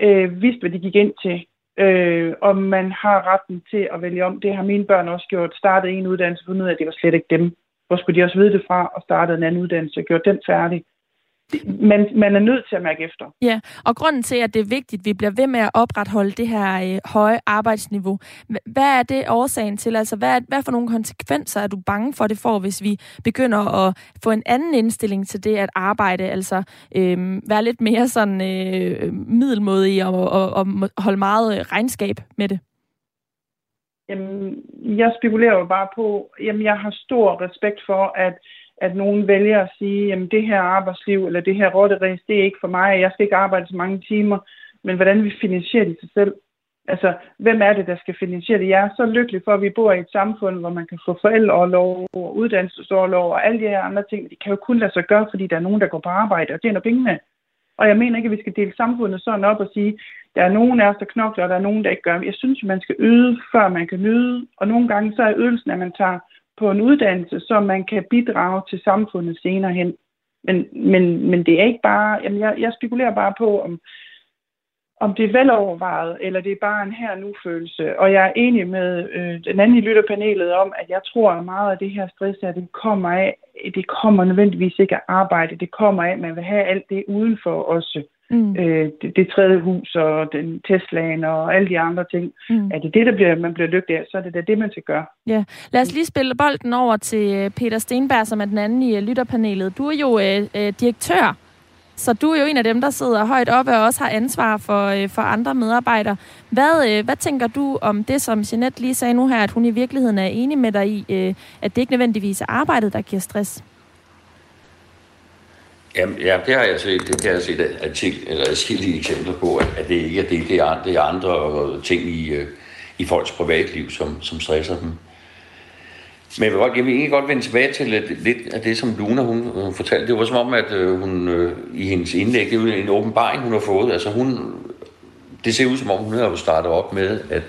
øh, vidste, hvad de gik ind til. Øh, og man har retten til at vælge om. Det har mine børn også gjort. Startede en uddannelse, fundet ud af, at det var slet ikke dem. Hvor skulle de også vide det fra, og startede en anden uddannelse og gjort den færdig man, man er nødt til at mærke efter. Ja, og grunden til, at det er vigtigt, at vi bliver ved med at opretholde det her øh, høje arbejdsniveau, hvad er det årsagen til? Altså, hvad, hvad for nogle konsekvenser er du bange for, det får, hvis vi begynder at få en anden indstilling til det at arbejde? Altså, øh, være lidt mere sådan øh, middelmodig og, og, og holde meget regnskab med det? Jamen, jeg spekulerer jo bare på, jamen, jeg har stor respekt for, at at nogen vælger at sige, at det her arbejdsliv eller det her rotteræs, det er ikke for mig, jeg skal ikke arbejde så mange timer, men hvordan vi finansierer det sig selv. Altså, hvem er det, der skal finansiere det? Jeg er så lykkelig for, at vi bor i et samfund, hvor man kan få forældreoverlov og uddannelsesårlov og alle de her andre ting. Det kan jo kun lade sig gøre, fordi der er nogen, der går på arbejde og tjener pengene. Og jeg mener ikke, at vi skal dele samfundet sådan op og sige, der er nogen af os, der knokler, og der er nogen, der ikke gør. Jeg synes, man skal yde, før man kan nyde. Og nogle gange så er ydelsen, at man tager på en uddannelse, så man kan bidrage til samfundet senere hen. Men, men, men det er ikke bare, jamen jeg, jeg spekulerer bare på, om, om det er velovervejet, eller det er bare en her-nu-følelse. Og jeg er enig med øh, den anden i lytterpanelet om, at jeg tror, at meget af det her stress, at det kommer af, det kommer nødvendigvis ikke af arbejde. Det kommer af, at man vil have alt det udenfor også. Mm. Øh, det, det tredje hus og den Teslaen og alle de andre ting. Mm. Er det det, der bliver, man bliver lykkelig af, så er det da det, man skal gøre. Ja. Lad os lige spille bolden over til øh, Peter Stenberg, som er den anden i øh, lytterpanelet. Du er jo øh, øh, direktør, så du er jo en af dem, der sidder højt oppe og også har ansvar for, øh, for andre medarbejdere. Hvad, øh, hvad tænker du om det, som Jeanette lige sagde nu her, at hun i virkeligheden er enig med dig i, øh, at det ikke nødvendigvis er arbejdet, der giver stress? Jamen, ja, det har jeg set, det kan jeg set artik, eller adskillige eksempler på, at, at det ikke er det, det er, det er andre ting i, øh, i folks privatliv, som, som stresser dem. Men jeg vil, godt, jeg vil egentlig godt vende tilbage til lidt, lidt af det, som Luna hun, hun fortalte. Det var som om, at øh, hun øh, i hendes indlæg, det er en åbenbaring, hun har fået. Altså hun, det ser ud som om, hun har startet op med, at,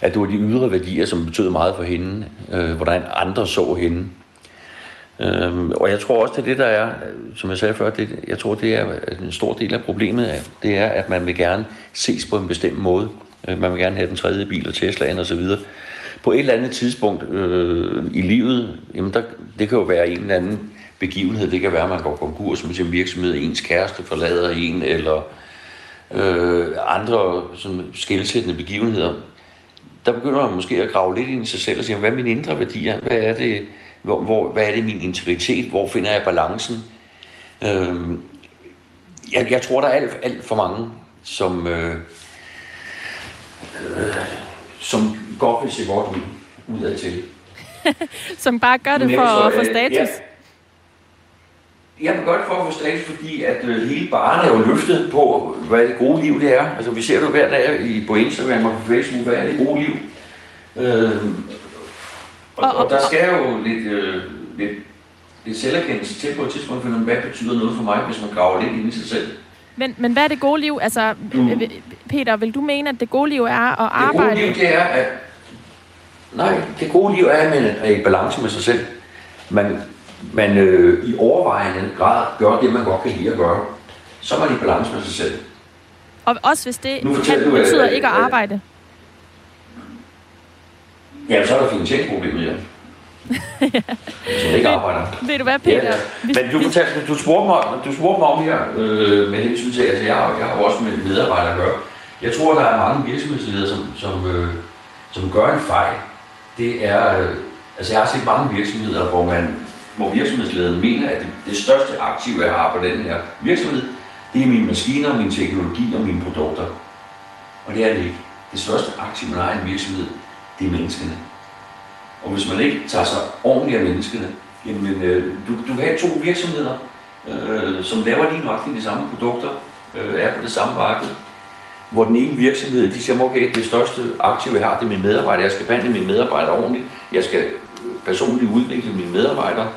at det var de ydre værdier, som betød meget for hende. Øh, hvordan andre så hende. Øhm, og jeg tror også, det er det, der er, øh, som jeg sagde før, det, jeg tror, det er øh, en stor del af problemet, det er, at man vil gerne ses på en bestemt måde. Øh, man vil gerne have den tredje bil og Teslaen og så videre. På et eller andet tidspunkt øh, i livet, jamen der, det kan jo være en eller anden begivenhed. Det kan være, at man går konkurs med sin virksomhed, ens kæreste forlader en, eller øh, andre sådan, skældsættende begivenheder. Der begynder man måske at grave lidt ind i sig selv og sige, hvad er mine indre værdier? Hvad er det, hvor, hvor, hvad er det min integritet? Hvor finder jeg balancen? Øhm, jeg, jeg tror, der er alt, alt for mange, som, øh, øh, som godt vil se godt ud, udad til. [LAUGHS] som bare gør det for at få status? jeg vil godt for at få status, fordi at øh, hele baren er jo løftet på, hvad det gode liv det er. Altså vi ser det hver dag i, på Instagram og på Facebook, hvad er det gode liv. Øh, og, og, og, der skal jo lidt, øh, lidt, lidt selverkendelse til på et tidspunkt, for hvad betyder noget for mig, hvis man graver lidt ind i sig selv. Men, men hvad er det gode liv? Altså, du, Peter, vil du mene, at det gode liv er at arbejde? Det gode liv, det er, at... Nej, det gode liv er, at man er i balance med sig selv. Man, man øh, i overvejende grad gør det, man godt kan lide at gøre. Så er man i balance med sig selv. Og også hvis det kan, du, betyder at, ikke at arbejde? Ja, så er der finansieringsproblemet, ja. Som ikke arbejder. Ved du hvad, Peter? Ja, ja. Men du, fortalte, du, spurgte mig, du spurgte mig om her, øh, med hensyn til, altså jeg, jeg har også med medarbejdere at gøre. Jeg tror, der er mange virksomhedsledere, som, som, øh, som gør en fejl. Det er, øh, altså jeg har set mange virksomheder, hvor man hvor virksomhedslederen mener, at det, det største aktiv, jeg har på den her virksomhed, det er mine maskiner, min teknologi og mine produkter. Og det er det ikke. Det største aktiv, man har i en virksomhed, det er menneskene. Og hvis man ikke tager sig ordentligt af menneskene, jamen, øh, du, du kan have to virksomheder, øh, som laver lige nok de samme produkter, øh, er på det samme marked, hvor den ene virksomhed, de siger, okay, det største aktiv, jeg har, det er mine medarbejdere. Jeg skal behandle mine medarbejdere ordentligt. Jeg skal personligt udvikle mine medarbejdere.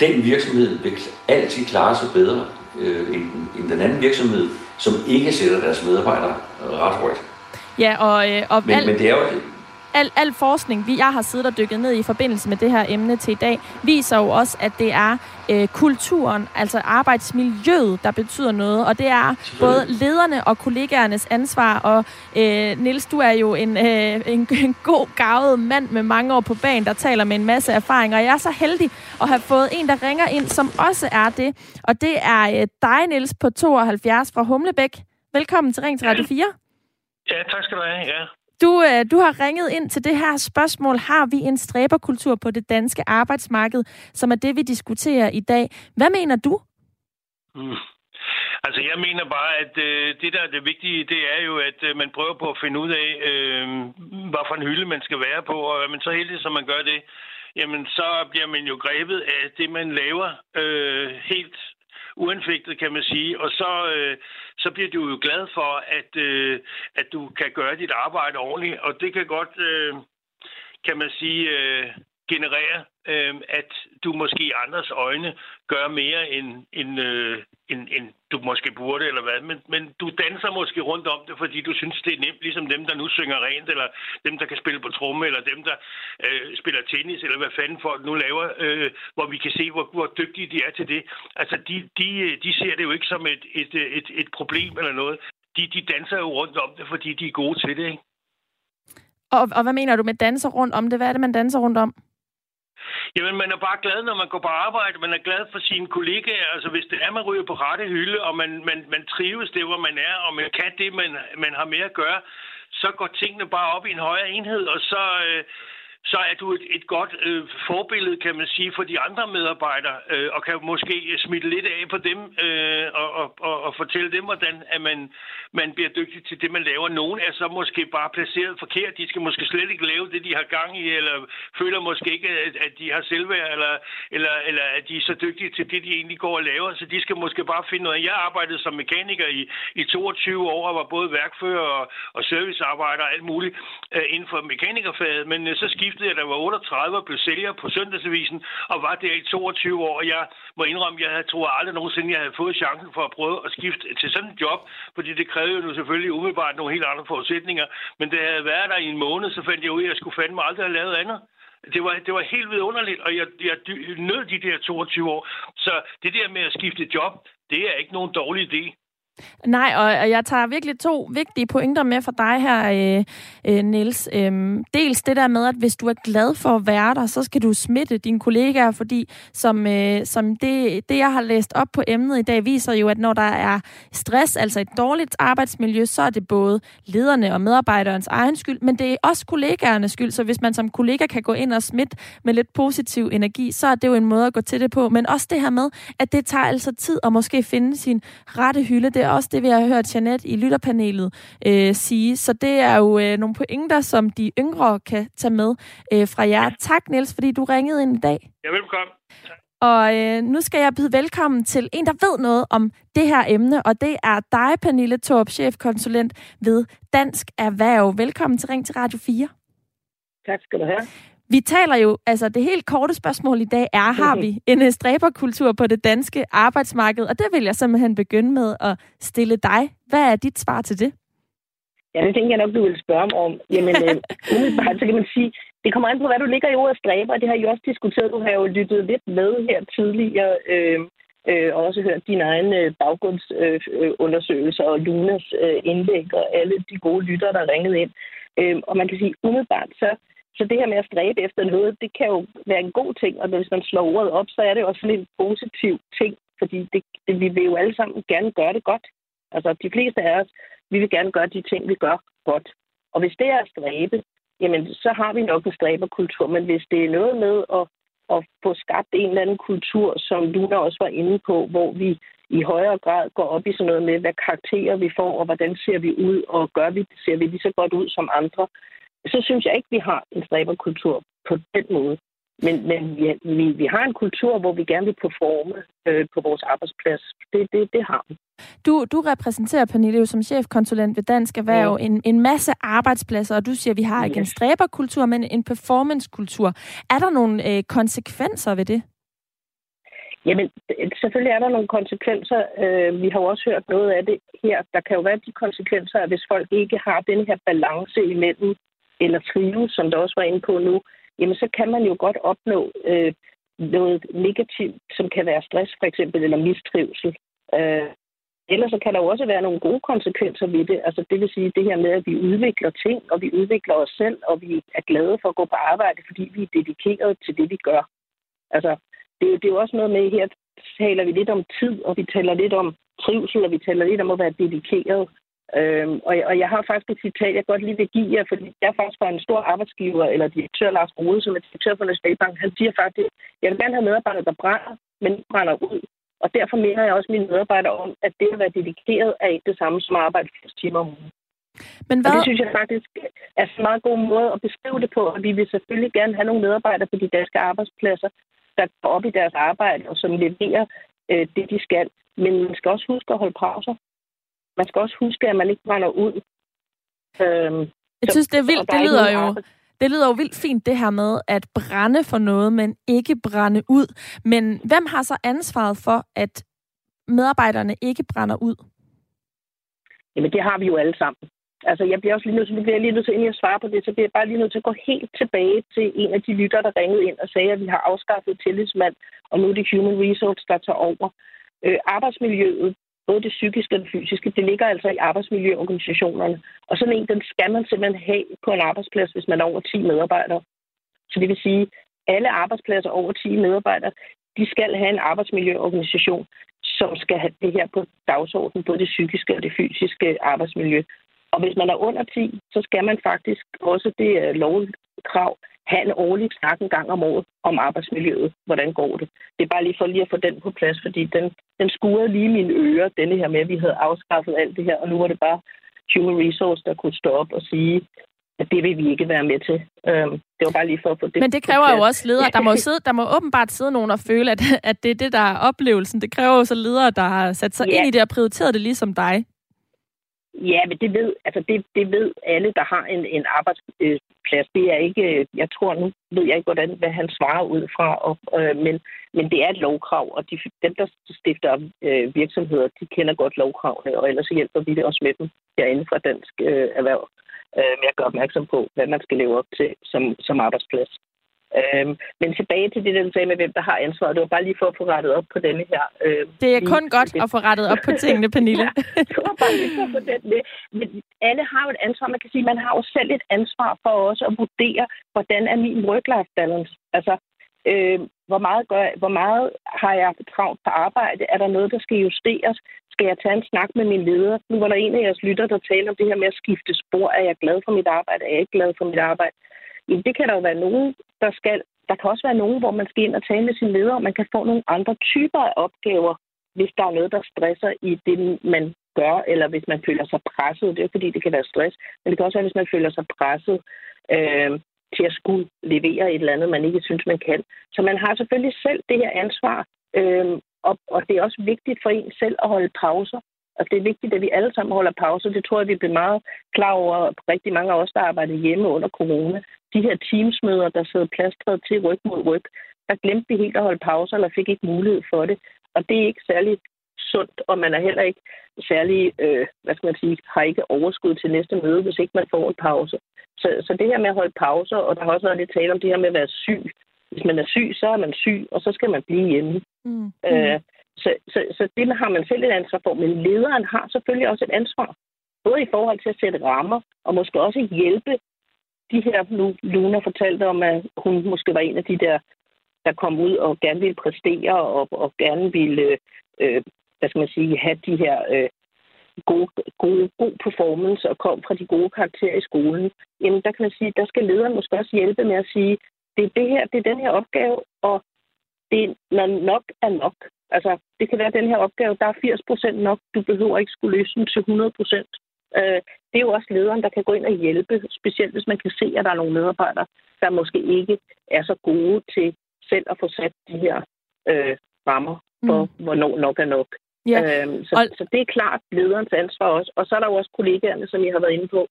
Den virksomhed vil altid klare sig bedre øh, end, end den anden virksomhed, som ikke sætter deres medarbejdere ret højt. Ja, og, øh, og men, alt... men det er jo al, al forskning, vi jeg har siddet og dykket ned i forbindelse med det her emne til i dag, viser jo også, at det er øh, kulturen, altså arbejdsmiljøet, der betyder noget. Og det er både lederne og kollegaernes ansvar. Og øh, Nils, du er jo en, øh, en, en god, gavet mand med mange år på banen, der taler med en masse erfaringer. Og jeg er så heldig at have fået en, der ringer ind, som også er det. Og det er øh, dig, Nils, på 72 fra Humlebæk. Velkommen til Ring til Radio 4. Ja, tak skal du have. Ja. Du, øh, du har ringet ind til det her spørgsmål. Har vi en stræberkultur på det danske arbejdsmarked, som er det, vi diskuterer i dag? Hvad mener du? Mm. Altså, jeg mener bare, at øh, det, der er det vigtige, det er jo, at øh, man prøver på at finde ud af, øh, hvad for en hylde man skal være på, og er man så heldig, som man gør det, jamen så bliver man jo grebet af det, man laver øh, helt uanfægtet, kan man sige. Og så, øh, så bliver du jo glad for, at, øh, at du kan gøre dit arbejde ordentligt. Og det kan godt, øh, kan man sige, øh, generere øh, at du måske i andres øjne gør mere, end, end, øh, end, end du måske burde, eller hvad. Men, men du danser måske rundt om det, fordi du synes, det er nemt, ligesom dem, der nu synger rent, eller dem, der kan spille på tromme, eller dem, der øh, spiller tennis, eller hvad fanden folk nu laver, øh, hvor vi kan se, hvor, hvor dygtige de er til det. Altså, de, de, de ser det jo ikke som et, et, et, et problem eller noget. De, de danser jo rundt om det, fordi de er gode til det, ikke? Og, og hvad mener du med danser rundt om det? Hvad er det, man danser rundt om? Jamen, man er bare glad, når man går på arbejde. Man er glad for sine kollegaer. Altså, hvis det er, man ryger på rette hylde, og man, man, man trives det, hvor man er, og man kan det, man, man har mere at gøre, så går tingene bare op i en højere enhed, og så, øh, så er du et, et godt øh, forbillede, kan man sige, for de andre medarbejdere, øh, og kan måske smitte lidt af på dem, øh, og, og, og, og fortælle dem, hvordan at man, man bliver dygtig til det, man laver. Nogen er så måske bare placeret forkert. De skal måske slet ikke lave det, de har gang i, eller føler måske ikke, at, at de har selvværd, eller, eller, eller at de er så dygtige til det, de egentlig går og laver. Så de skal måske bare finde noget. Jeg arbejdede som mekaniker i, i 22 år, og var både værkfører og, og servicearbejder og alt muligt øh, inden for mekanikerfaget, men øh, så skiftede skiftede jeg, da var 38 og blev sælger på Søndagsavisen, og var der i 22 år. Jeg må indrømme, jeg havde, tror aldrig nogensinde, jeg havde fået chancen for at prøve at skifte til sådan en job, fordi det krævede jo selvfølgelig umiddelbart nogle helt andre forudsætninger. Men det havde været der i en måned, så fandt jeg ud af, at jeg skulle fandme aldrig have lavet andet. Det var, det var helt vidunderligt, og jeg, jeg nød de der 22 år. Så det der med at skifte job, det er ikke nogen dårlig idé. Nej, og jeg tager virkelig to vigtige pointer med for dig her, øh, øh, Niels. Øhm, dels det der med, at hvis du er glad for at være der, så skal du smitte dine kollegaer, fordi som, øh, som det, det, jeg har læst op på emnet i dag, viser jo, at når der er stress, altså et dårligt arbejdsmiljø, så er det både lederne og medarbejderens egen skyld, men det er også kollegaernes skyld, så hvis man som kollega kan gå ind og smitte med lidt positiv energi, så er det jo en måde at gå til det på. Men også det her med, at det tager altså tid at måske finde sin rette hylde. Det er også det, vi har hørt Janet i lytterpanelet øh, sige. Så det er jo øh, nogle pointer, som de yngre kan tage med øh, fra jer. Tak, Niels, fordi du ringede ind i dag. Ja, velkommen. Og øh, nu skal jeg byde velkommen til en, der ved noget om det her emne, og det er dig, Pernille Torp, chefkonsulent ved Dansk Erhverv. Velkommen til Ring til Radio 4. Tak skal du have. Vi taler jo, altså det helt korte spørgsmål i dag er, har vi en stræberkultur på det danske arbejdsmarked? Og det vil jeg simpelthen begynde med at stille dig. Hvad er dit svar til det? Ja, det tænker jeg nok, du vil spørge mig om. Jamen, øh, [LAUGHS] umiddelbart, så kan man sige, det kommer an på, hvad du ligger i ordet stræber. Det har I også diskuteret. Du har jo lyttet lidt med her tidligere, øh, øh, og også hørt dine egne øh, baggrundsundersøgelser øh, og Lunas øh, indlæg og alle de gode lyttere, der er ringet ind. Øh, og man kan sige, umiddelbart, så, så det her med at stræbe efter noget, det kan jo være en god ting, og hvis man slår ordet op, så er det også en positiv ting, fordi det, det, vi vil jo alle sammen gerne gøre det godt. Altså, de fleste af os, vi vil gerne gøre de ting, vi gør godt. Og hvis det er at stræbe, jamen, så har vi nok en stræberkultur. Men hvis det er noget med at, at få skabt en eller anden kultur, som du der også var inde på, hvor vi i højere grad går op i sådan noget med, hvad karakterer vi får, og hvordan ser vi ud, og gør vi, ser vi lige så godt ud som andre, så synes jeg ikke, vi har en stræberkultur på den måde. Men, men vi, vi, vi har en kultur, hvor vi gerne vil performe øh, på vores arbejdsplads. Det, det, det har vi. Du, du repræsenterer, Pernille, jo som chefkonsulent ved Dansk Erhverv ja. en, en masse arbejdspladser, og du siger, at vi har ikke yes. en stræberkultur, men en performancekultur. Er der nogle øh, konsekvenser ved det? Jamen, selvfølgelig er der nogle konsekvenser. Øh, vi har jo også hørt noget af det her. Der kan jo være de konsekvenser, at hvis folk ikke har den her balance imellem, eller trives, som der også var inde på nu, jamen så kan man jo godt opnå øh, noget negativt, som kan være stress for eksempel, eller mistrivsel. Øh, ellers så kan der jo også være nogle gode konsekvenser ved det. Altså det vil sige det her med, at vi udvikler ting, og vi udvikler os selv, og vi er glade for at gå på arbejde, fordi vi er dedikeret til det, vi gør. Altså det, det er jo også noget med, her taler vi lidt om tid, og vi taler lidt om trivsel, og vi taler lidt om at være dedikeret. Øhm, og, og jeg har faktisk et citat, jeg godt lige vil give jer, fordi jeg er faktisk fra en stor arbejdsgiver, eller direktør Lars Rode, som er direktør for Nationalbank, han siger faktisk, jeg vil gerne have medarbejdere, der brænder, men brænder ud. Og derfor mener jeg også mine medarbejdere om, at det at være dedikeret er ikke det samme som at arbejde 80 timer om ugen. Men hvad... Og det synes jeg faktisk er en meget god måde at beskrive det på, og vi vil selvfølgelig gerne have nogle medarbejdere på de danske arbejdspladser, der går op i deres arbejde og som leverer øh, det, de skal. Men man skal også huske at holde pauser man skal også huske, at man ikke brænder ud. Øhm, jeg synes, det er vildt. Det lyder jo... Det lyder jo vildt fint, det her med at brænde for noget, men ikke brænde ud. Men hvem har så ansvaret for, at medarbejderne ikke brænder ud? Jamen, det har vi jo alle sammen. Altså, jeg bliver også lige nødt til, bliver lige nødt til, inden jeg svarer på det, så bliver jeg bare lige nødt til at gå helt tilbage til en af de lytter, der ringede ind og sagde, at vi har afskaffet tillidsmand, og nu er det Human Resource, der tager over. Øh, arbejdsmiljøet både det psykiske og det fysiske, det ligger altså i arbejdsmiljøorganisationerne. Og sådan en, den skal man simpelthen have på en arbejdsplads, hvis man er over 10 medarbejdere. Så det vil sige, alle arbejdspladser over 10 medarbejdere, de skal have en arbejdsmiljøorganisation, som skal have det her på dagsordenen, både det psykiske og det fysiske arbejdsmiljø. Og hvis man er under 10, så skal man faktisk også, det er lovkrav, have en årlig snak en gang om året om arbejdsmiljøet. Hvordan går det? Det er bare lige for lige at få den på plads, fordi den, den skurede lige mine ører, denne her med, at vi havde afskaffet alt det her, og nu var det bare Human Resource, der kunne stå op og sige, at det vil vi ikke være med til. Øhm, det var bare lige for at få det. Men det kræver jo også ledere. Der må, [LAUGHS] sidde, der må åbenbart sidde nogen og føle, at, at det er det, der er oplevelsen. Det kræver jo så ledere, der har sat sig ja. ind i det og prioriteret det ligesom dig. Ja, men det ved, altså det, det ved alle, der har en, en arbejdsplads. Det er ikke, øh, jeg tror nu, ved jeg ikke, hvordan, hvad han svarer ud fra, og, øh, men, men det er et lovkrav, og de, dem, der stifter øh, virksomheder, de kender godt lovkravene, og ellers hjælper vi det også med dem herinde fra Dansk øh, Erhverv øh, med at gøre opmærksom på, hvad man skal leve op til som, som arbejdsplads. Øhm, men tilbage til det, der sagde med, hvem der har ansvaret. Det var bare lige for at få rettet op på denne her. Øh, det er kun godt at få rettet op på [LAUGHS] tingene, Pernille. ja, det var bare lige for at få den med. Men alle har jo et ansvar. Man kan sige, man har jo selv et ansvar for også at vurdere, hvordan er min work-life balance. Altså, øh, hvor, meget gør, hvor meget har jeg travlt på arbejde? Er der noget, der skal justeres? Skal jeg tage en snak med min leder? Nu var der en af jeres lytter, der taler om det her med at skifte spor. Er jeg glad for mit arbejde? Er jeg ikke glad for mit arbejde? Jamen, det kan der jo være nogen, der skal. Der kan også være nogen, hvor man skal ind og tale med sin leder, og man kan få nogle andre typer af opgaver, hvis der er noget, der stresser i det, man gør, eller hvis man føler sig presset. Det er fordi, det kan være stress, men det kan også være, hvis man føler sig presset. Øh, til at skulle levere et eller andet, man ikke synes, man kan. Så man har selvfølgelig selv det her ansvar, øh, og, og det er også vigtigt for en selv at holde pauser. Og det er vigtigt, at vi alle sammen holder pauser. Det tror jeg, vi bliver meget klar over, rigtig mange af os, der arbejder hjemme under corona. De her teamsmøder, der sidder plastret til ryg mod ryg, der glemte vi helt at holde pauser, eller fik ikke mulighed for det. Og det er ikke særlig sundt, og man er heller ikke særlig, øh, hvad skal man sige, har ikke overskud til næste møde, hvis ikke man får en pause. Så, så det her med at holde pauser, og der har også været lidt tale om det her med at være syg. Hvis man er syg, så er man syg, og så skal man blive hjemme. Mm. Øh, så, så, så det har man selv et ansvar for, men lederen har selvfølgelig også et ansvar. Både i forhold til at sætte rammer, og måske også hjælpe de her, nu Luna fortalte om, at hun måske var en af de der, der kom ud og gerne ville præstere og, og gerne ville, øh, hvad skal man sige, have de her øh, gode, gode, god performance og kom fra de gode karakterer i skolen. Jamen, der kan man sige, der skal lederen måske også hjælpe med at sige, det er det her, det er den her opgave, og det, når nok er nok, Altså, det kan være den her opgave, der er 80 procent nok. Du behøver ikke skulle løse den til 100 procent. Øh, det er jo også lederen, der kan gå ind og hjælpe, specielt hvis man kan se, at der er nogle medarbejdere, der måske ikke er så gode til selv at få sat de her øh, rammer for, mm. hvornår nok er nok. Ja. Øhm, så, og... så det er klart lederens ansvar også. Og så er der jo også kollegaerne, som jeg har været inde på,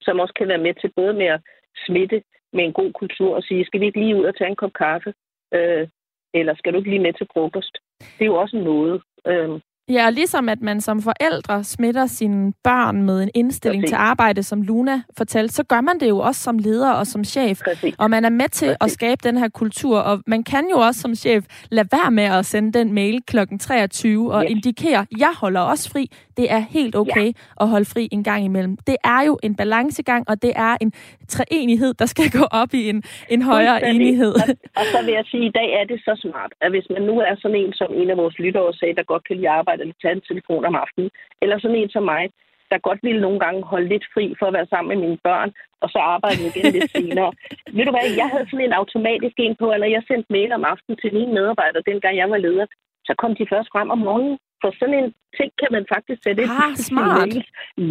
som også kan være med til både med at smitte med en god kultur og sige, skal vi ikke lige ud og tage en kop kaffe? Øh, eller skal du ikke lige med til frokost? Det er jo også noget. Øh, Ja, og ligesom at man som forældre smitter sine børn med en indstilling Præcis. til arbejde, som Luna fortalte, så gør man det jo også som leder og som chef. Præcis. Og man er med til Præcis. at skabe den her kultur, og man kan jo også som chef lade være med at sende den mail kl. 23 og yes. indikere, jeg holder også fri. Det er helt okay ja. at holde fri en gang imellem. Det er jo en balancegang, og det er en treenighed, der skal gå op i en, en højere enighed. Og, og så vil jeg sige, at i dag er det så smart, at hvis man nu er sådan en, som en af vores lyttere sagde, der godt kan lide arbejde arbejde eller tage en telefon om aftenen. Eller sådan en som mig, der godt ville nogle gange holde lidt fri for at være sammen med mine børn, og så arbejde igen lidt [LAUGHS] senere. Ved du hvad, jeg havde sådan en automatisk en på, når jeg sendte mail om aftenen til mine medarbejdere, dengang jeg var leder, så kom de først frem om morgenen. For sådan en ting kan man faktisk sætte ind. Ah, smart.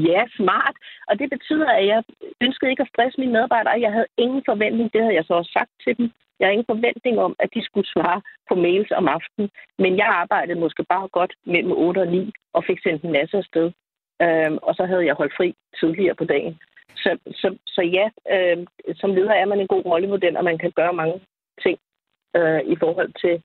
Ja, smart. Og det betyder, at jeg ønskede ikke at stresse mine medarbejdere. Jeg havde ingen forventning. Det havde jeg så også sagt til dem. Jeg har ingen forventning om, at de skulle svare på mails om aftenen. Men jeg arbejdede måske bare godt mellem 8 og 9 og fik sendt en masse afsted. Øhm, og så havde jeg holdt fri tidligere på dagen. Så, så, så ja, øh, som leder er man en god rollemodel, og man kan gøre mange ting øh, i forhold til,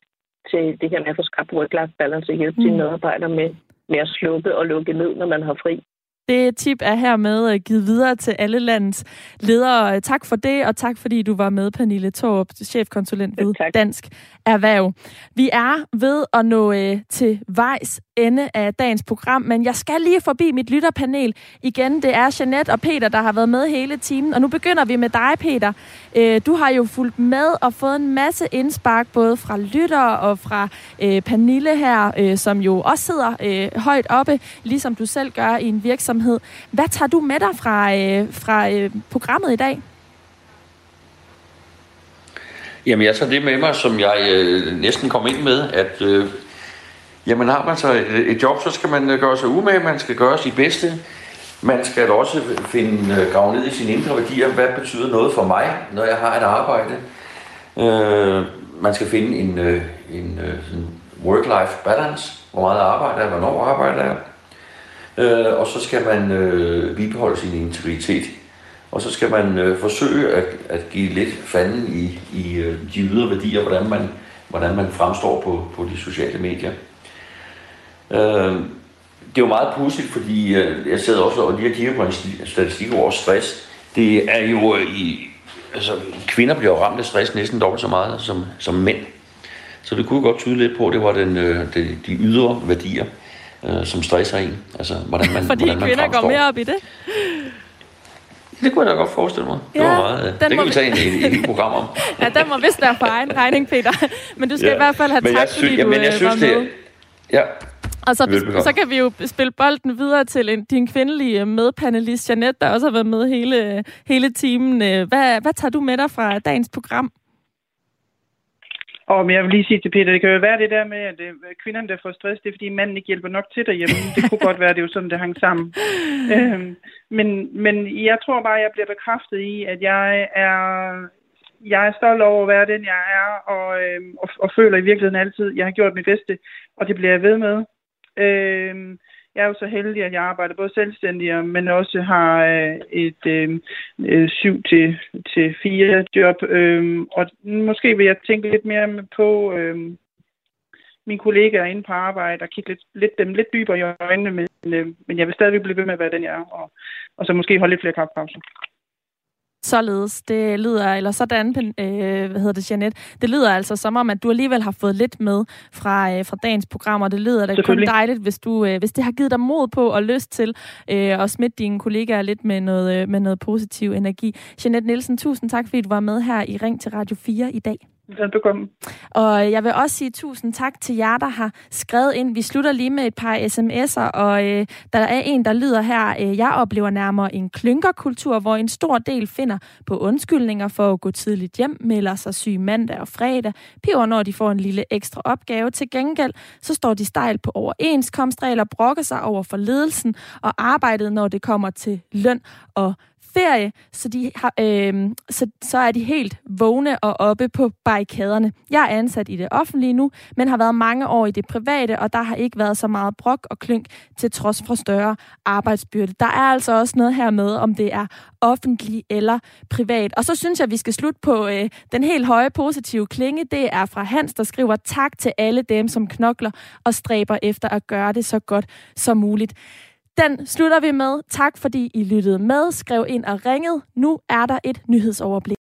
til det her med at få skabt work-life balance og hjælpe mm. sine medarbejdere med, med at slukke og lukke ned, når man har fri. Det tip er hermed øh, givet videre til alle landets ledere. Tak for det, og tak fordi du var med, Pernille Torp, chefkonsulent ved Dansk Erhverv. Vi er ved at nå øh, til vejs ende af dagens program, men jeg skal lige forbi mit lytterpanel igen. Det er Jeanette og Peter, der har været med hele timen, og nu begynder vi med dig, Peter. Øh, du har jo fulgt med og fået en masse indspark, både fra lyttere og fra øh, Pernille her, øh, som jo også sidder øh, højt oppe, ligesom du selv gør i en virksomhed. Hvad tager du med dig fra, øh, fra øh, programmet i dag? Jamen, jeg tager det med mig, som jeg øh, næsten kom ind med, at øh, jamen, har man så et, et job, så skal man øh, gøre sig umage, man skal gøre sit bedste. Man skal også finde, øh, grave ned i sine indre værdier. Hvad betyder noget for mig, når jeg har et arbejde? Øh, man skal finde en, øh, en øh, work-life balance. Hvor meget arbejder jeg, hvornår arbejder jeg? Øh, og så skal man øh, bibeholde sin integritet. Og så skal man øh, forsøge at, at give lidt fanden i, i øh, de ydre værdier, hvordan man, hvordan man fremstår på, på de sociale medier. Øh, det er jo meget pudsigt, fordi øh, jeg sidder også og lige og kigget på en statistik over stress. Det er jo øh, i... Altså, kvinder bliver ramt af stress næsten dobbelt så meget som, som mænd. Så det kunne godt tyde lidt på, at det var den, øh, de, de ydre værdier, øh, som stresser en. Altså, hvordan man, [LAUGHS] fordi hvordan man kvinder fremstår. går mere op i det? Det kunne jeg da godt forestille mig. Ja, det var meget, øh, det kan vi tage en, en, en program om. [LAUGHS] ja, den må vist være for egen regning, Peter. Men du skal ja. i hvert fald have men tak, synes, fordi ja, men jeg øh, synes, var med. Det, ja, og så, så kan vi jo spille bolden videre til en, din kvindelige medpanelist, Janette, der også har været med hele, hele timen. Hvad, hvad tager du med dig fra dagens program? Og men jeg vil lige sige til Peter, det kan jo være det der med, at øh, kvinderne, der får stress, det er fordi manden ikke hjælper nok til derhjemme. [LAUGHS] Det kunne godt være, det er jo sådan, det hang sammen. øhm, men, men jeg tror bare, jeg bliver bekræftet i, at jeg er, jeg er stolt over at være den, jeg er, og, øhm, og, og føler i virkeligheden altid, at jeg har gjort mit bedste, og det bliver jeg ved med. Øhm, jeg er jo så heldig, at jeg arbejder både selvstændig, men også har øh, et øh, øh 7 til, til 4 job. Øh, og måske vil jeg tænke lidt mere på øh, mine kollegaer inde på arbejde og kigge lidt, lidt, dem lidt dybere i øjnene, men, øh, men jeg vil stadigvæk blive ved med at være den, jeg er, og, og så måske holde lidt flere kaffepauser således. Det lyder, eller sådan, øh, hvad hedder det, Janet? Det lyder altså som om, at du alligevel har fået lidt med fra, øh, fra dagens program, og det lyder da kun dejligt, hvis, du, øh, hvis det har givet dig mod på og lyst til øh, at smitte dine kollegaer lidt med noget, øh, med noget positiv energi. Janet Nielsen, tusind tak, fordi du var med her i Ring til Radio 4 i dag. Velbekomme. Og jeg vil også sige tusind tak til jer, der har skrevet ind. Vi slutter lige med et par sms'er, og øh, der er en, der lyder her, øh, jeg oplever nærmere en klynkerkultur, hvor en stor del finder på undskyldninger for at gå tidligt hjem, melder sig syg mandag og fredag, piver når de får en lille ekstra opgave. Til gengæld, så står de stejl på overenskomstregler, brokker sig over for ledelsen og arbejdet, når det kommer til løn og ferie, så, de har, øh, så, så er de helt vågne og oppe på barrikaderne. Jeg er ansat i det offentlige nu, men har været mange år i det private, og der har ikke været så meget brok og klynk til trods for større arbejdsbyrde. Der er altså også noget her med, om det er offentlig eller privat. Og så synes jeg, at vi skal slutte på øh, den helt høje positive klinge. Det er fra Hans, der skriver tak til alle dem, som knokler og stræber efter at gøre det så godt som muligt. Den slutter vi med. Tak fordi I lyttede med, skrev ind og ringede. Nu er der et nyhedsoverblik.